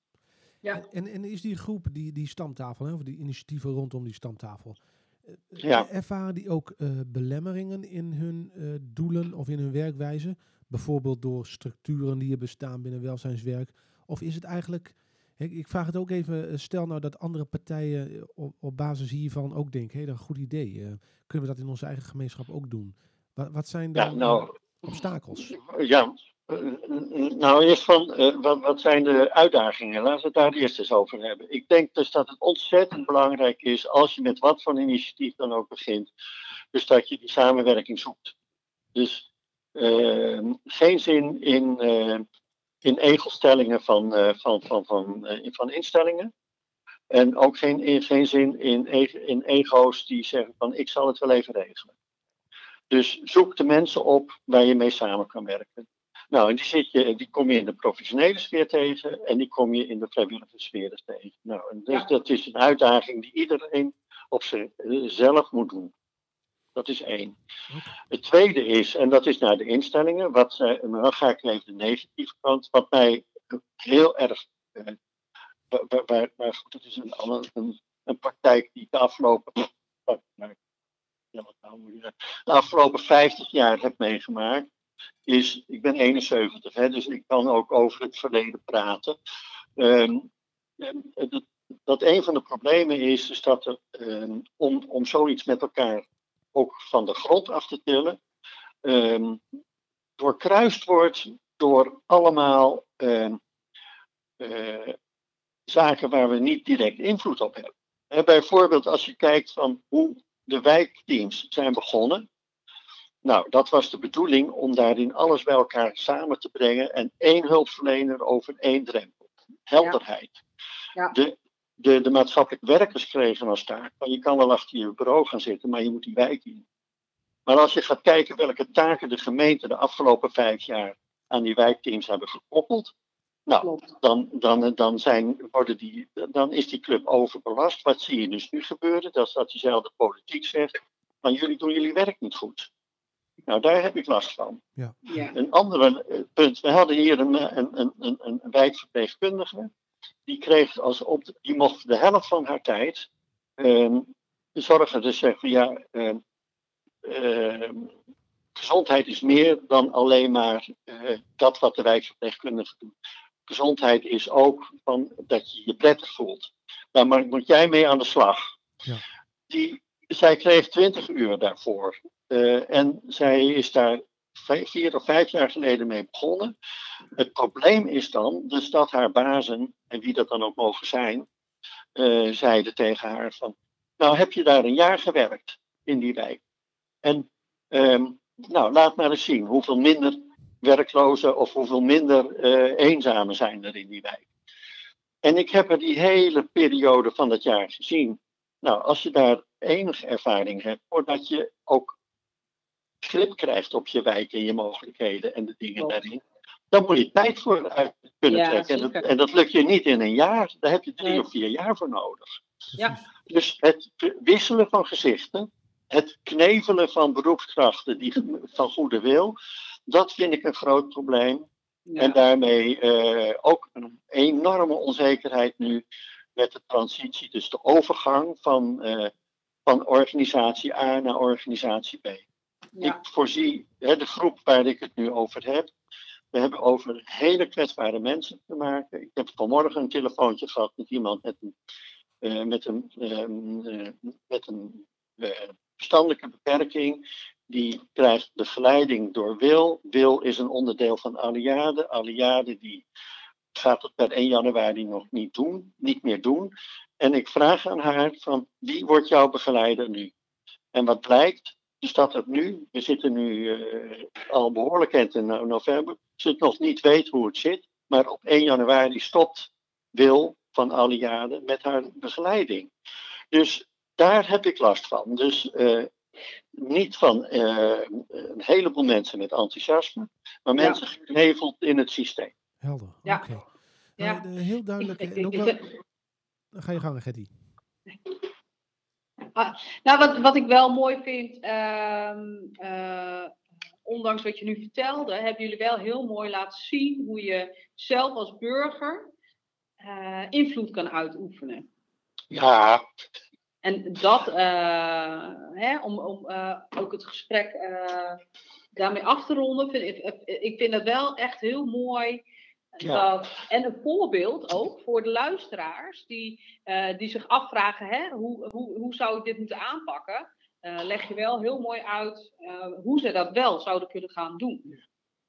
Ja. En, en is die groep, die, die stamtafel, hè, of die initiatieven rondom die stamtafel, eh, Ja. ervaren die ook eh, belemmeringen in hun eh, doelen of in hun werkwijze? Bijvoorbeeld door structuren die er bestaan binnen welzijnswerk? Of is het eigenlijk, ik, ik vraag het ook even, eh, stel nou dat andere partijen eh, op, op basis hiervan ook denken, hé, dat is een goed idee. eh, kunnen we dat in onze eigen gemeenschap ook doen? Wat, wat zijn dan Ja, eh, nou, obstakels? ja. nou, eerst van, wat, wat zijn de uitdagingen? Laten we het daar eerst eens over hebben. Ik denk dus dat het ontzettend belangrijk is, als je met wat voor initiatief dan ook begint, dus dat je die samenwerking zoekt. Dus eh, geen zin in, in egelstellingen van, eh, van, van, van, eh, van instellingen. En ook geen, in- geen zin in, e- in ego's die zeggen van ik zal het wel even regelen. Dus zoek de mensen op waar je mee samen kan werken. Nou, en die, zit je, die kom je in de professionele sfeer tegen en die kom je in de vrijwillige sfeer tegen. Nou, en dus Ja. dat is een uitdaging die iedereen op zichzelf moet doen. Dat is één. Het tweede is, en dat is naar de instellingen, wat, eh, maar dan ga ik even de negatieve kant, wat mij heel erg, eh, waar, waar- waar, waar- goed, dat is een, een, een praktijk die de afgelopen, maar, ja, wat nou de afgelopen 50 jaar heb meegemaakt, is, ik ben 71, hè, dus ik kan ook over het verleden praten. Ehm, en dat, dat een van de problemen is, is dat er, ehm, om, om zoiets met elkaar ook van de grond af te tillen, ehm, doorkruist wordt door allemaal ehm, eh, zaken waar we niet direct invloed op hebben. Bijvoorbeeld als je kijkt van hoe de wijkteams zijn begonnen. Nou, dat was de bedoeling om daarin alles bij elkaar samen te brengen en één hulpverlener over één drempel. Helderheid. Ja. De, de, de maatschappelijk werkers kregen als taak, je kan wel achter je bureau gaan zitten, maar je moet die wijk in. Maar als je gaat kijken welke taken de gemeente de afgelopen vijf jaar aan die wijkteams hebben gekoppeld, nou, dan, dan, dan, zijn, worden die, dan is die club overbelast. Wat zie je dus nu gebeuren? Dat is dat diezelfde politiek zegt, van jullie doen jullie werk niet goed. Nou, daar heb ik last van. Ja. Een ander eh, punt, we hadden hier een, een, een, een wijkverpleegkundige. Die, kreeg als op, die mocht de helft van haar tijd ehm, zorgen. Dus zeggen ja, ehm, ehm, gezondheid is meer dan alleen maar eh, dat wat de wijkverpleegkundige doet. Gezondheid is ook van dat je je prettig voelt. Daar maar moet jij mee aan de slag. Ja. Die, zij kreeg 20 uur daarvoor. Eh, en zij is daar vier of vijf jaar geleden mee begonnen. Het probleem is dan dus dat haar bazen, en wie dat dan ook mogen zijn, eh, zeiden tegen haar van, nou heb je daar een jaar gewerkt in die wijk. En ehm, nou, laat maar eens zien hoeveel minder werklozen of hoeveel minder eh eenzamen zijn er in die wijk. En ik heb er die hele periode van dat jaar gezien. Nou, als je daar enige ervaring hebt, voordat je ook grip krijgt op je wijk en je mogelijkheden en de dingen daarin, dan moet je tijd voor uit kunnen Ja, trekken. En dat, zeker. en dat lukt je niet in een jaar, daar heb je drie Nee. of vier jaar voor nodig. Ja. Dus het wisselen van gezichten, het knevelen van beroepskrachten die van goede wil, dat vind ik een groot probleem. En daarmee eh, ook een enorme onzekerheid nu met de transitie, dus de overgang van, eh, van organisatie A naar organisatie B. Ik voorzie hè, de groep waar ik het nu over heb. We hebben over hele kwetsbare mensen te maken. Ik heb vanmorgen een telefoontje gehad met iemand met een, eh, met een, ehm, eh, met een eh, verstandelijke beperking. Die krijgt begeleiding door Wil. Wil is een onderdeel van Aliade. Aliade die gaat het per 1 januari nog niet doen, niet meer doen. En ik vraag aan haar van wie wordt jouw begeleider nu? En wat blijkt, is dat het nu, we zitten nu eh, al behoorlijk eind in no- november, ze het nog niet weet hoe het zit, maar op 1 januari stopt Wil van jaren met haar begeleiding. Dus daar heb ik last van. Dus eh, niet van eh, een heleboel mensen met enthousiasme, maar Ja. mensen gekneveld in het systeem. Helder. Ja. Oké. Ja. Heel duidelijk. Ik- wel- ga je gang, Getty. Nou, wat, wat ik wel mooi vind, ehm, eh, ondanks wat je nu vertelde, hebben jullie wel heel mooi laten zien hoe je zelf als burger eh, invloed kan uitoefenen. Ja, En dat, eh, hè, om, om ook het gesprek daarmee af te ronden, vind ik, ik vind het wel echt heel mooi. Ja. En een voorbeeld ook voor de luisteraars die, eh, die zich afvragen, hè, hoe, hoe, hoe zou ik dit moeten aanpakken? Eh, leg je wel heel mooi uit eh, hoe ze dat wel zouden kunnen gaan doen.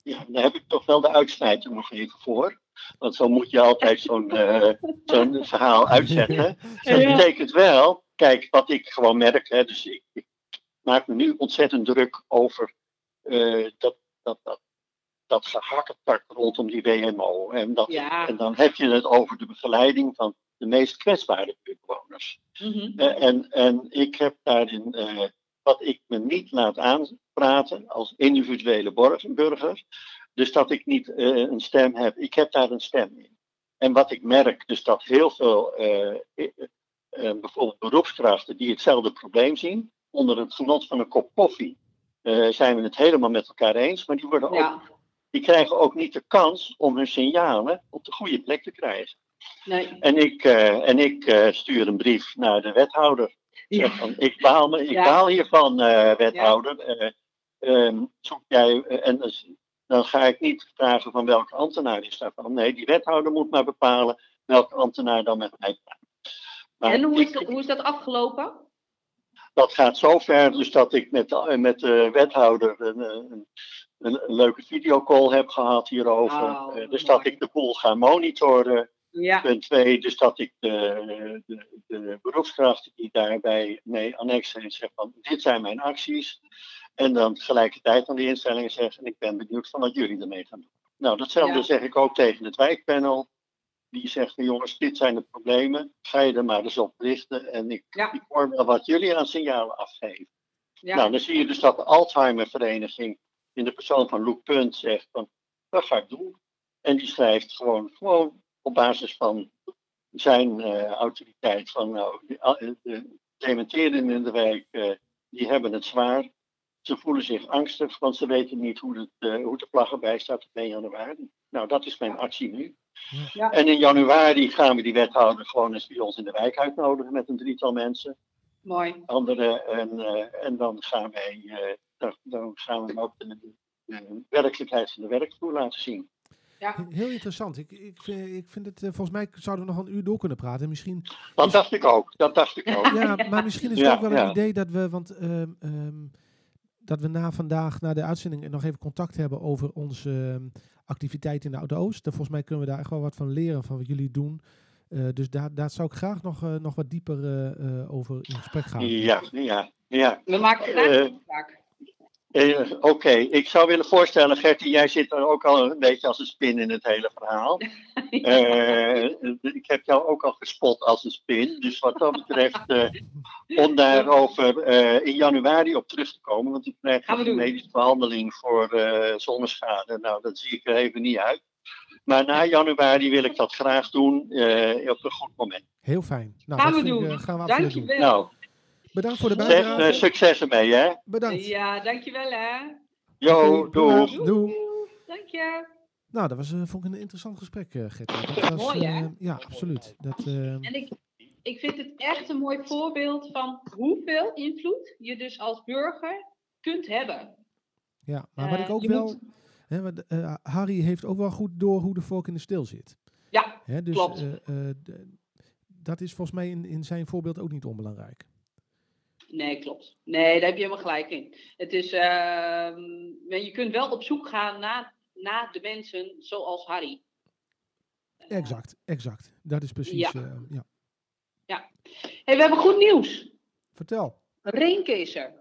ja, daar heb ik toch wel de uitsmijter nog even voor. Want zo moet je altijd zo'n zo'n verhaal uitzetten. Dat betekent wel, kijk, wat ik gewoon merk, hè, dus ik, ik maak me nu ontzettend druk over dat, dat, dat, dat gehakketak rondom die WMO. En, dat, Ja. en dan heb je het over de begeleiding van de meest kwetsbare buurtbewoners. Mhm. Eh, en, en ik heb daarin, eh, wat ik me niet laat aanpraten als individuele burger, dus dat ik niet eh, een stem heb, ik heb daar een stem in. En wat ik merk, dus dat heel veel, bijvoorbeeld beroepskrachten die hetzelfde probleem zien, onder het genot van een kop koffie, zijn we het helemaal met elkaar eens, maar die, worden ook, die krijgen ook niet de kans om hun signalen op de goede plek te krijgen. nee. En ik, eh, en ik eh, stuur een brief naar de wethouder. Ja. Van, ik baal, me, ik Ja. baal hiervan, eh, wethouder. Eh, ehm, zoek jij, en dan ga ik niet vragen van welke ambtenaar is daarvan. Nee, die wethouder moet maar bepalen welke ambtenaar dan met mij praat. Maar En hoe is, hoe is dat afgelopen? Dat gaat zo ver dus dat ik met de, met de wethouder een, een, een, een leuke videocall heb gehad hierover. Oh, Eh, dus mooi. dat ik de boel ga monitoren. Ja, Punt twee, dus dat ik de, de, de beroepskrachten die daarbij mee annex zijn, zeg van dit zijn mijn acties. En dan tegelijkertijd aan die instellingen zeggen, ik ben benieuwd van wat jullie ermee gaan doen. Nou, datzelfde Ja. zeg ik ook tegen het wijkpanel. Die zegt van jongens, dit zijn de problemen. Ga je er maar eens op richten. En ik, Ja. ik hoor wel wat jullie aan signalen afgeven. ja. Nou, dan zie je dus dat de Alzheimervereniging in de persoon van Loek Punt zegt van, dat ga ik doen. En die schrijft gewoon, gewoon op basis van zijn eh, autoriteit van, nou, de, al- de dementerenden in de wijk, eh, die hebben het zwaar. Ze voelen zich angstig, want ze weten niet hoe, het, eh, hoe de vlag erbij staat op 1 januari. Nou, dat is mijn actie nu. Ja. En in januari gaan we die wethouder gewoon eens bij ons in de wijk uitnodigen met een drietal mensen mooi. andere. En, eh, en dan gaan wij eh, dan, dan gaan we hem ook de, de werkelijkheid van de werkvloer laten zien. Ja. Heel interessant. Ik, ik, vind, ik vind het, eh, volgens mij zouden we nog een uur door kunnen praten. Misschien, Dat Is- dacht ik ook. Dat dacht ik ook. ja, maar misschien is het Ja, ook wel een idee dat we, want ehm, ehm, dat we na vandaag, na de uitzending, nog even contact hebben over onze ehm, activiteit in de Oude Oost. En volgens mij kunnen we daar echt wel wat van leren van wat jullie doen. Eh, dus daar, daar zou ik graag nog, eh, nog wat dieper eh, eh, over in gesprek gaan. Ja, ja, ja. We maken graag een afspraak. Eh, Oké, ik zou willen voorstellen, Gertie, jij zit er ook al een beetje als een spin in het hele verhaal. Eh, ik heb jou ook al gespot als een spin. Dus wat dat betreft, eh, om daarover eh, in januari op terug te komen, want ik krijg een doen. medische behandeling voor eh, zonneschade. Nou, dat zie ik er even niet uit. Maar na januari wil ik dat graag doen eh, op een goed moment. Heel fijn. Nou, Gaan we doen. gaan we absoluut doen. Dankjewel. Nou, Bedankt voor de zeg, bijdrage. eh, succes ermee, hè? Bedankt. Ja, dankjewel hè. Jo, doei. prima. Doei. Dank je. Nou, dat was eh, vond ik een interessant gesprek, eh Gertie. Dat was, Mooi, hè? eh, ja, absoluut. Dat, eh, En ik, ik vind het echt een mooi voorbeeld van hoeveel invloed je dus als burger kunt hebben. ja. Maar wat ik ook wel... moet- Hè, Harry heeft ook wel goed door hoe de vork in de steel zit. Ja, Hè, dus Klopt. dat is volgens mij in, in zijn voorbeeld ook niet onbelangrijk. Nee, klopt. Nee, daar heb je helemaal gelijk in. Het is, maar je kunt wel op zoek gaan naar, naar de mensen zoals Harry. Exact, exact. Dat is precies... Ja. eh, ja. Hey, we hebben goed nieuws. Vertel. Renke is er.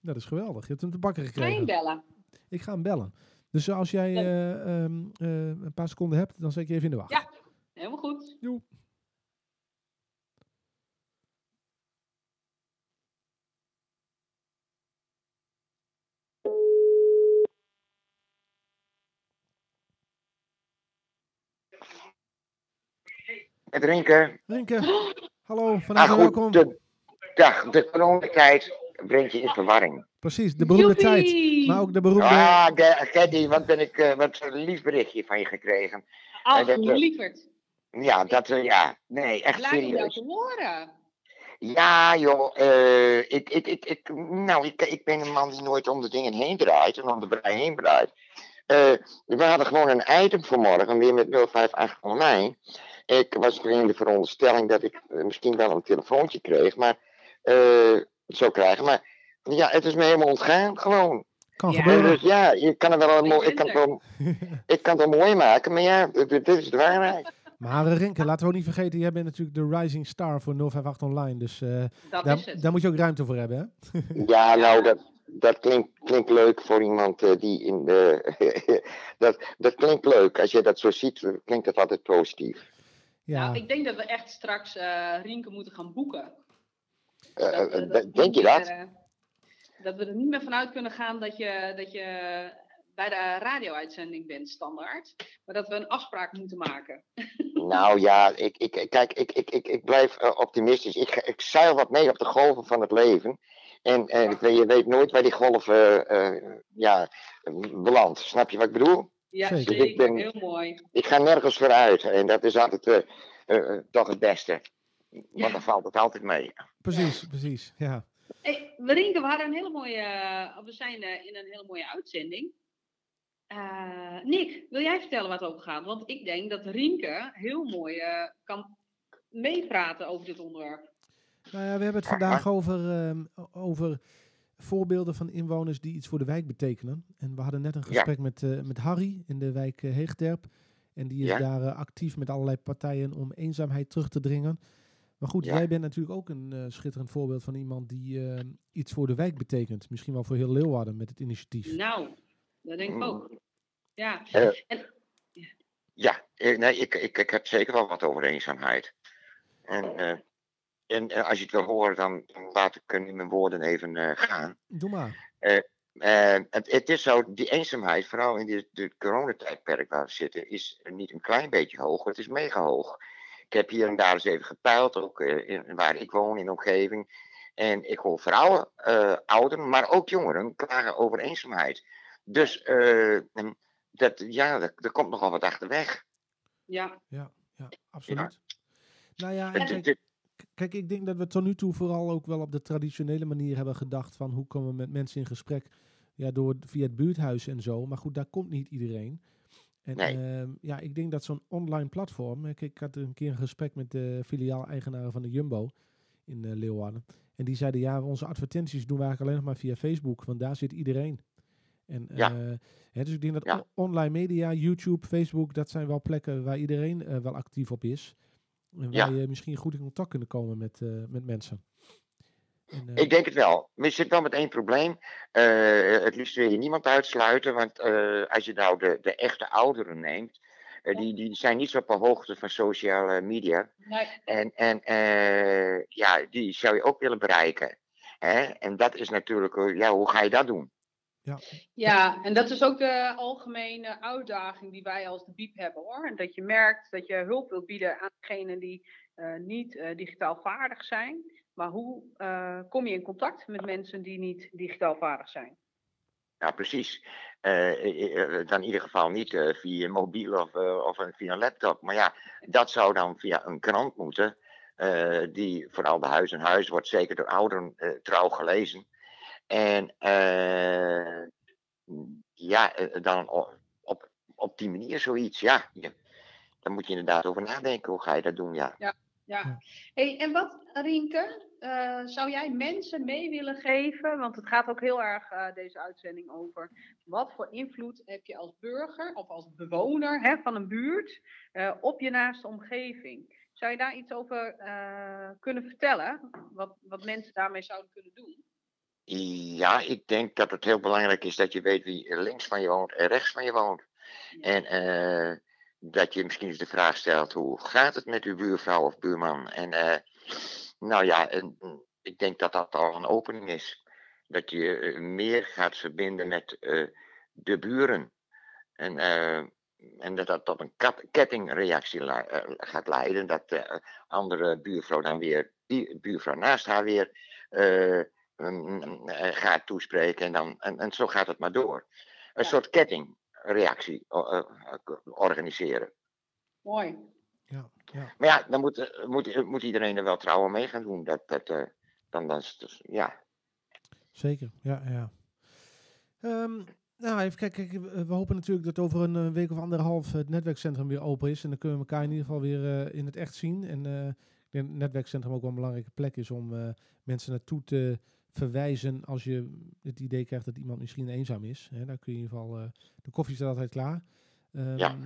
Dat is geweldig. Je hebt hem te bakken Ga gekregen. hem bellen? Ik ga hem bellen. Dus als jij eh, ehm, eh, een paar seconden hebt, dan zet ik je even in de wacht. Ja. Helemaal goed. Joe. Met Rinke. Rinke, hallo, van harte Ah, welkom. de, dag, de coronatijd brengt je in verwarring. Precies, de beroemde tijd. Maar ook de beroemde... Ah, Ge- Geddy, wat ben ik, eh, wat een lief berichtje van je gekregen. Ach, dat, eh, lieverd. Ja, dat, eh, ja, nee, echt jou serieus. te horen. Ja, joh, eh, ik, ik, ik, ik, nou, ik, ik ben een man die nooit om de dingen heen draait en om de brei heen draait. Eh, we hadden gewoon een item voor morgen, weer met 058 online. Ik was in de veronderstelling dat ik eh, misschien wel een telefoontje kreeg, maar eh zou krijgen. Maar ja, het is me helemaal ontgaan, gewoon. kan Ja. En gebeuren. dus ja, je kan het wel, Ik mooi, ik kan het wel, ik kan het wel mooi maken, maar ja, dit, dit is de waarheid. Maar eh, Rinke, laten we ook niet vergeten, jij bent natuurlijk de rising star voor 058 Online. Dus eh, daar, daar moet je ook ruimte voor hebben, hè? Ja, nou, dat, dat klinkt, klinkt leuk voor iemand die in de. dat, dat klinkt leuk. Als je dat zo ziet, klinkt dat altijd positief. Ja, Nou, ik denk dat we echt straks eh Rienke moeten gaan boeken. Eh, Dat, eh, dat- denk je dat? meer, dat we er niet meer vanuit kunnen gaan dat je, dat je bij de radio-uitzending bent, standaard. Maar dat we een afspraak moeten maken. Nou ja, ik, ik, kijk, ik, ik, ik, ik blijf optimistisch. Ik, ik zeil wat mee op de golven van het leven. En, en ik weet- je weet nooit waar die golven ja, belandt. Snap je wat ik bedoel? Ja, Zeker. zeker. Ik ben- Heel mooi. Ik ga nergens vooruit. En dat is altijd eh, eh, eh, toch het beste. Want Ja. dan valt het altijd mee. precies, precies. Ja. Hey, Rienke, we hadden een hele mooie, we zijn in een hele mooie uitzending. Eh, Nick, wil jij vertellen waar het over gaat? Want ik denk dat Rienke heel mooi eh, kan meepraten over dit onderwerp. Nou ja, we hebben het vandaag over, ehm, over voorbeelden van inwoners die iets voor de wijk betekenen. En we hadden net een Ja. gesprek met, eh, met Harry in de wijk eh, Heegterp. En die is Ja. daar eh, actief met allerlei partijen om eenzaamheid terug te dringen. Maar goed, Ja. jij bent natuurlijk ook een eh, schitterend voorbeeld van iemand die ehm, iets voor de wijk betekent. Misschien wel voor heel Leeuwarden met het initiatief. Nou, dat denk ik ook. Ja, Ja, eh, nee, ik, ik, ik heb zeker wel wat over eenzaamheid. En, eh, en eh, als je het wil horen, dan, dan laat ik eh, nu mijn woorden even eh, gaan. Doe maar. Eh, het, het is zo, die eenzaamheid, vooral in de, de coronatijdperk waar we zitten, is niet een klein beetje hoog, het is mega hoog. Ik heb hier en daar eens even gepeild, ook eh, in, waar ik woon, in de omgeving. En ik hoor vrouwen, eh, ouderen, maar ook jongeren klagen over eenzaamheid. Dus eh, en dat, ja, er, er komt nogal wat achterweg. ja. Ja, absoluut. Nou ja, en Het- kijk, ik denk dat we tot nu toe vooral ook wel op de traditionele manier hebben gedacht van hoe komen we met mensen in gesprek ja, door, via het buurthuis en zo. Maar goed, daar komt niet iedereen. En Nee. ehm, ja, ik denk dat zo'n online platform. eh, Kijk, ik had een keer een gesprek met de filiaal-eigenaren van de Jumbo in eh, Leeuwarden. En die zeiden, ja, onze advertenties doen we eigenlijk alleen nog maar via Facebook, want daar zit iedereen. En, Ja. eh, hè, dus ik denk dat Ja. online media, YouTube, Facebook, dat zijn wel plekken waar iedereen wel actief op is. En Ja. waar je misschien goed in contact kunnen komen met, eh, met mensen. En, eh, Ik denk het wel. Maar je zit wel met één probleem. Eh, het liefst wil je niemand uitsluiten. Want eh, als je nou de, de echte ouderen neemt. eh, die, die zijn niet zo op de hoogte van sociale media. Nee, En, en eh, ja, die zou je ook willen bereiken. Hè? En dat is natuurlijk, eh, ja, hoe ga je dat doen? Ja, en dat is ook de algemene uitdaging die wij als de BIEB hebben hoor. En dat je merkt dat je hulp wilt bieden aan degenen die eh, niet eh, digitaal vaardig zijn. Maar hoe eh, kom je in contact met mensen die niet digitaal vaardig zijn? Ja, precies. Dan in ieder geval niet eh, via mobiel of, eh, of een- via een laptop. Maar ja, dat zou dan via een krant moeten. eh, die vooral bij huis en huis wordt zeker door ouderen trouw gelezen. En eh, ja, eh, dan o- op, op die manier zoiets. Ja, daar moet je inderdaad over nadenken. Hoe ga je dat doen? Ja. Ja. Ja. Hey, en wat, Rienke, eh, zou jij mensen mee willen geven? Want het gaat ook heel erg eh, deze uitzending over. Wat voor invloed heb je als burger of als bewoner hè, van een buurt eh, op je naaste omgeving? Zou je daar iets over eh, kunnen vertellen? Wat, wat mensen daarmee zouden kunnen doen? Ja, ik denk dat het heel belangrijk is dat je weet wie links van je woont en rechts van je woont. En eh, dat je misschien eens de vraag stelt: hoe gaat het met uw buurvrouw of buurman? En eh, nou ja, en, mm, ik denk dat dat al een opening is. Dat je eh, meer gaat verbinden met de buren. En en dat dat tot een kettingreactie gaat leiden. Dat de andere buurvrouw dan weer, die buurvrouw naast haar weer gaat toespreken. En, dan, en, en zo gaat het maar door. Een Ja. soort kettingreactie eh, organiseren. Mooi. Ja, ja. Maar ja, dan moet, eh, moet, moet iedereen er wel trouwen mee gaan doen. Dat, dat, eh, dan, dan, is het dus- ja. Zeker, ja, ja. Ehm, nou, even kijken. kijk, we hopen natuurlijk dat over een eh, week of anderhalf het netwerkcentrum weer open is. En dan kunnen we elkaar in ieder geval weer eh, in het echt zien. En eh, ik denk dat het netwerkcentrum ook wel een belangrijke plek is om eh, mensen naartoe te verwijzen als je het idee krijgt dat iemand misschien eenzaam is. Hè, dan kun je in ieder geval, eh, de koffie staat altijd klaar. Ehm, Ja.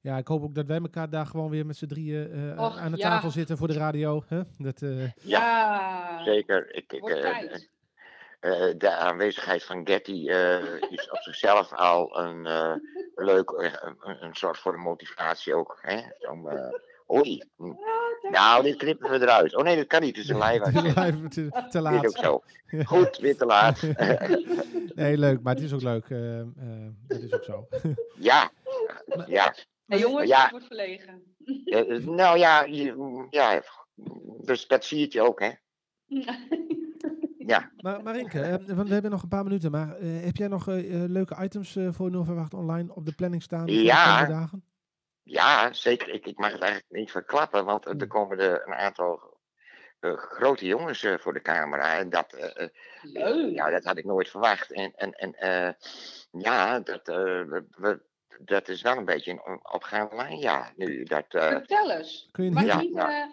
ja, ik hoop ook dat wij elkaar daar gewoon weer met z'n drieën eh, Och, aan de ja. tafel zitten voor de radio. Hè? Dat, eh, Ja. Zeker. Ik, ik, de aanwezigheid van Getty eh, is op zichzelf al een eh, leuk, een, een soort voor de motivatie ook. Hè? Om, eh, oei. Nou, dit knippen we eruit. Oh nee, dat kan niet. Het is een live het is uitzending. het te Dit laat. is ook zo. Goed, weer te laat. Nee, leuk, maar het is ook leuk. eh, eh, dat is ook zo. ja. Ja. Hey, jongens, Ja. ik word verlegen. Eh, nou ja, je- ja. Dus dat zie je ook, hè? Ja. Maar Marinke, want we hebben nog een paar minuten, maar eh, heb jij nog leuke items voor Noorverwacht Online op de planning staan? voor de Ja. komende dagen? Ja, zeker. Ik, ik mag het eigenlijk niet verklappen, want Hmm. er komen er een aantal eh, grote jongens eh, voor de camera. En dat, eh, eh, Leuk. ja, dat had ik nooit verwacht. En, en, en eh, ja, dat, eh, we, we- dat is wel een beetje een opgaande lijn. Ja, nu dat. eh, Vertel eens. Kun je een Ja, eh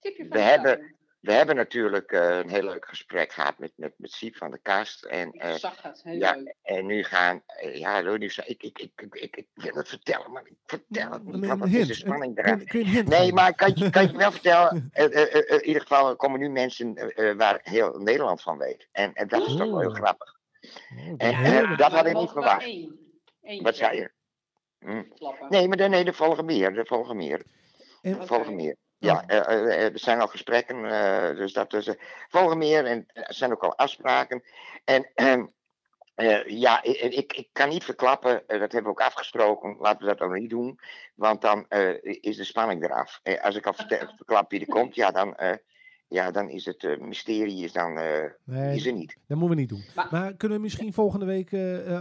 tipje van We de hebben-. We hebben natuurlijk eh, een heel leuk gesprek gehad met, met, met Siep van de Kast. En, Ik eh, zag het, heel ja, leuk. en nu gaan, eh, ja, nu, ik, ik, ik, ik, ik, wil het vertellen, maar ik vertel het een, niet, want is de spanning hint Nee, maar kan je, kan je wel vertellen, in ieder geval komen nu mensen waar heel Nederland van weet. En, en dat is toch wel heel Oh. grappig. Oh, en, dat had ik niet verwacht. Wat zei je? Hm. Nee, maar de, nee, er volgen meer, er volgen meer, En- er volgen meer. Ja. Eh, eh, eh, er zijn al gesprekken, eh, dus dat is, volgen meer en er zijn ook al afspraken. En ehm, eh, ja, ik, ik, kan niet verklappen, dat hebben we ook afgesproken, laten we dat ook niet doen, want dan eh, is de spanning eraf. Als ik al verklap wie er komt, ja, dan, eh, ja, dan is het eh, mysterie is dan, eh, Nee, is er niet. dat moeten we niet doen. Maar- Maar kunnen we misschien volgende week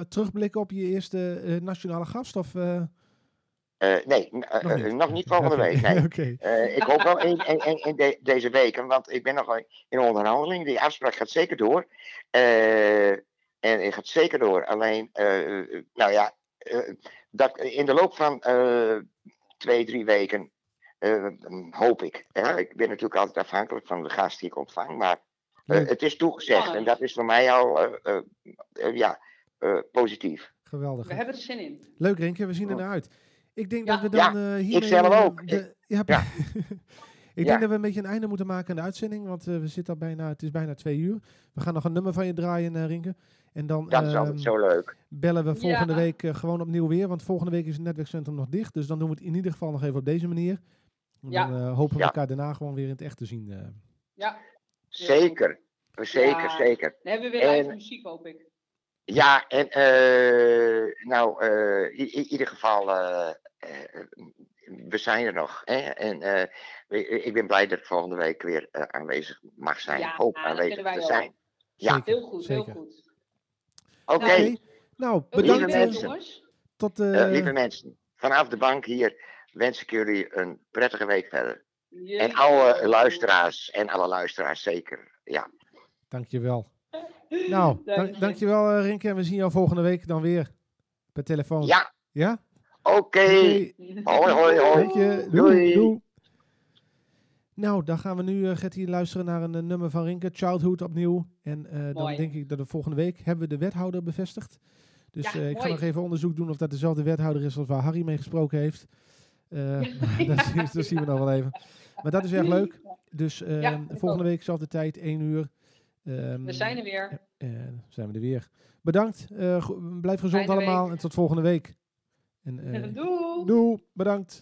terugblikken op je eerste eh, nationale gast? Of, eh, nee, eh, Nog eh, niet. nog niet volgende week, nee. Eh, ik hoop wel in, in, in, in de- deze weken, want ik ben nog in onderhandeling. Die afspraak gaat zeker door. Eh, en het gaat zeker door. Alleen, nou ja, dat in de loop van eh, twee, drie weken eh, hoop ik. Hè? Ik ben natuurlijk altijd afhankelijk van de gast die ik ontvang, maar het is toegezegd en dat is voor mij al ja, eh, positief. Geweldig. We hebben er zin in. Leuk, Renke. We zien er naar uit. Ik denk Ja. dat we dan eh hiermee... zelf eh, ook. de- ja, Ja. ik Ja. denk dat we een beetje een einde moeten maken aan de uitzending, want eh, we zitten al bijna, het is bijna twee uur. We gaan nog een nummer van je draaien, eh Rinke. En dan Dat is ehm, altijd zo leuk. bellen we volgende Ja. week gewoon opnieuw weer, want volgende week is het netwerkcentrum nog dicht. Dus dan doen we het in ieder geval nog even op deze manier. En Ja. Dan eh, hopen we Ja. elkaar daarna gewoon weer in het echt te zien. eh. Ja, Zeker. Zeker, Ja. zeker. dan hebben we weer live muziek, hoop ik. Ja, en eh, nou, eh, in, in ieder geval, we zijn er nog. Hè? En eh, ik ben blij dat ik volgende week weer eh, aanwezig mag zijn. Ja, Hoop dat aanwezig te ook. zijn. Ja. Zeker, Heel goed, zeker. heel goed. Oké, nou bedankt. lieve eh, mensen. tot, eh, eh, lieve mensen, vanaf de bank hier wens ik jullie een prettige week verder. En alle luisteraars, en alle luisteraars zeker. Ja, Dankjewel. Nou, Dank dank, je. dankjewel eh, Rinke. En we zien jou volgende week dan weer per telefoon. ja Ja? Oké. Hoi, hoi, hoi. Dank je. Doei. Doei. doei. Nou, dan gaan we nu, uh, Gertie, luisteren naar een eh, nummer van Rinke, Childhood opnieuw. En eh, dan denk ik dat we volgende week hebben we de wethouder bevestigd. Dus Ja, eh, ik ga nog even onderzoek doen of dat dezelfde wethouder is als waar Harry mee gesproken heeft. Eh, dat, zien- dat zien we nog wel even. Maar dat is erg leuk. Dus eh, volgende week, zelfde tijd, 1 uur. Ehm, We zijn er weer. eh, zijn we er weer. Bedankt. eh, blijf gezond Fijne allemaal week. en tot volgende week. En, eh, Doei. doei. Bedankt.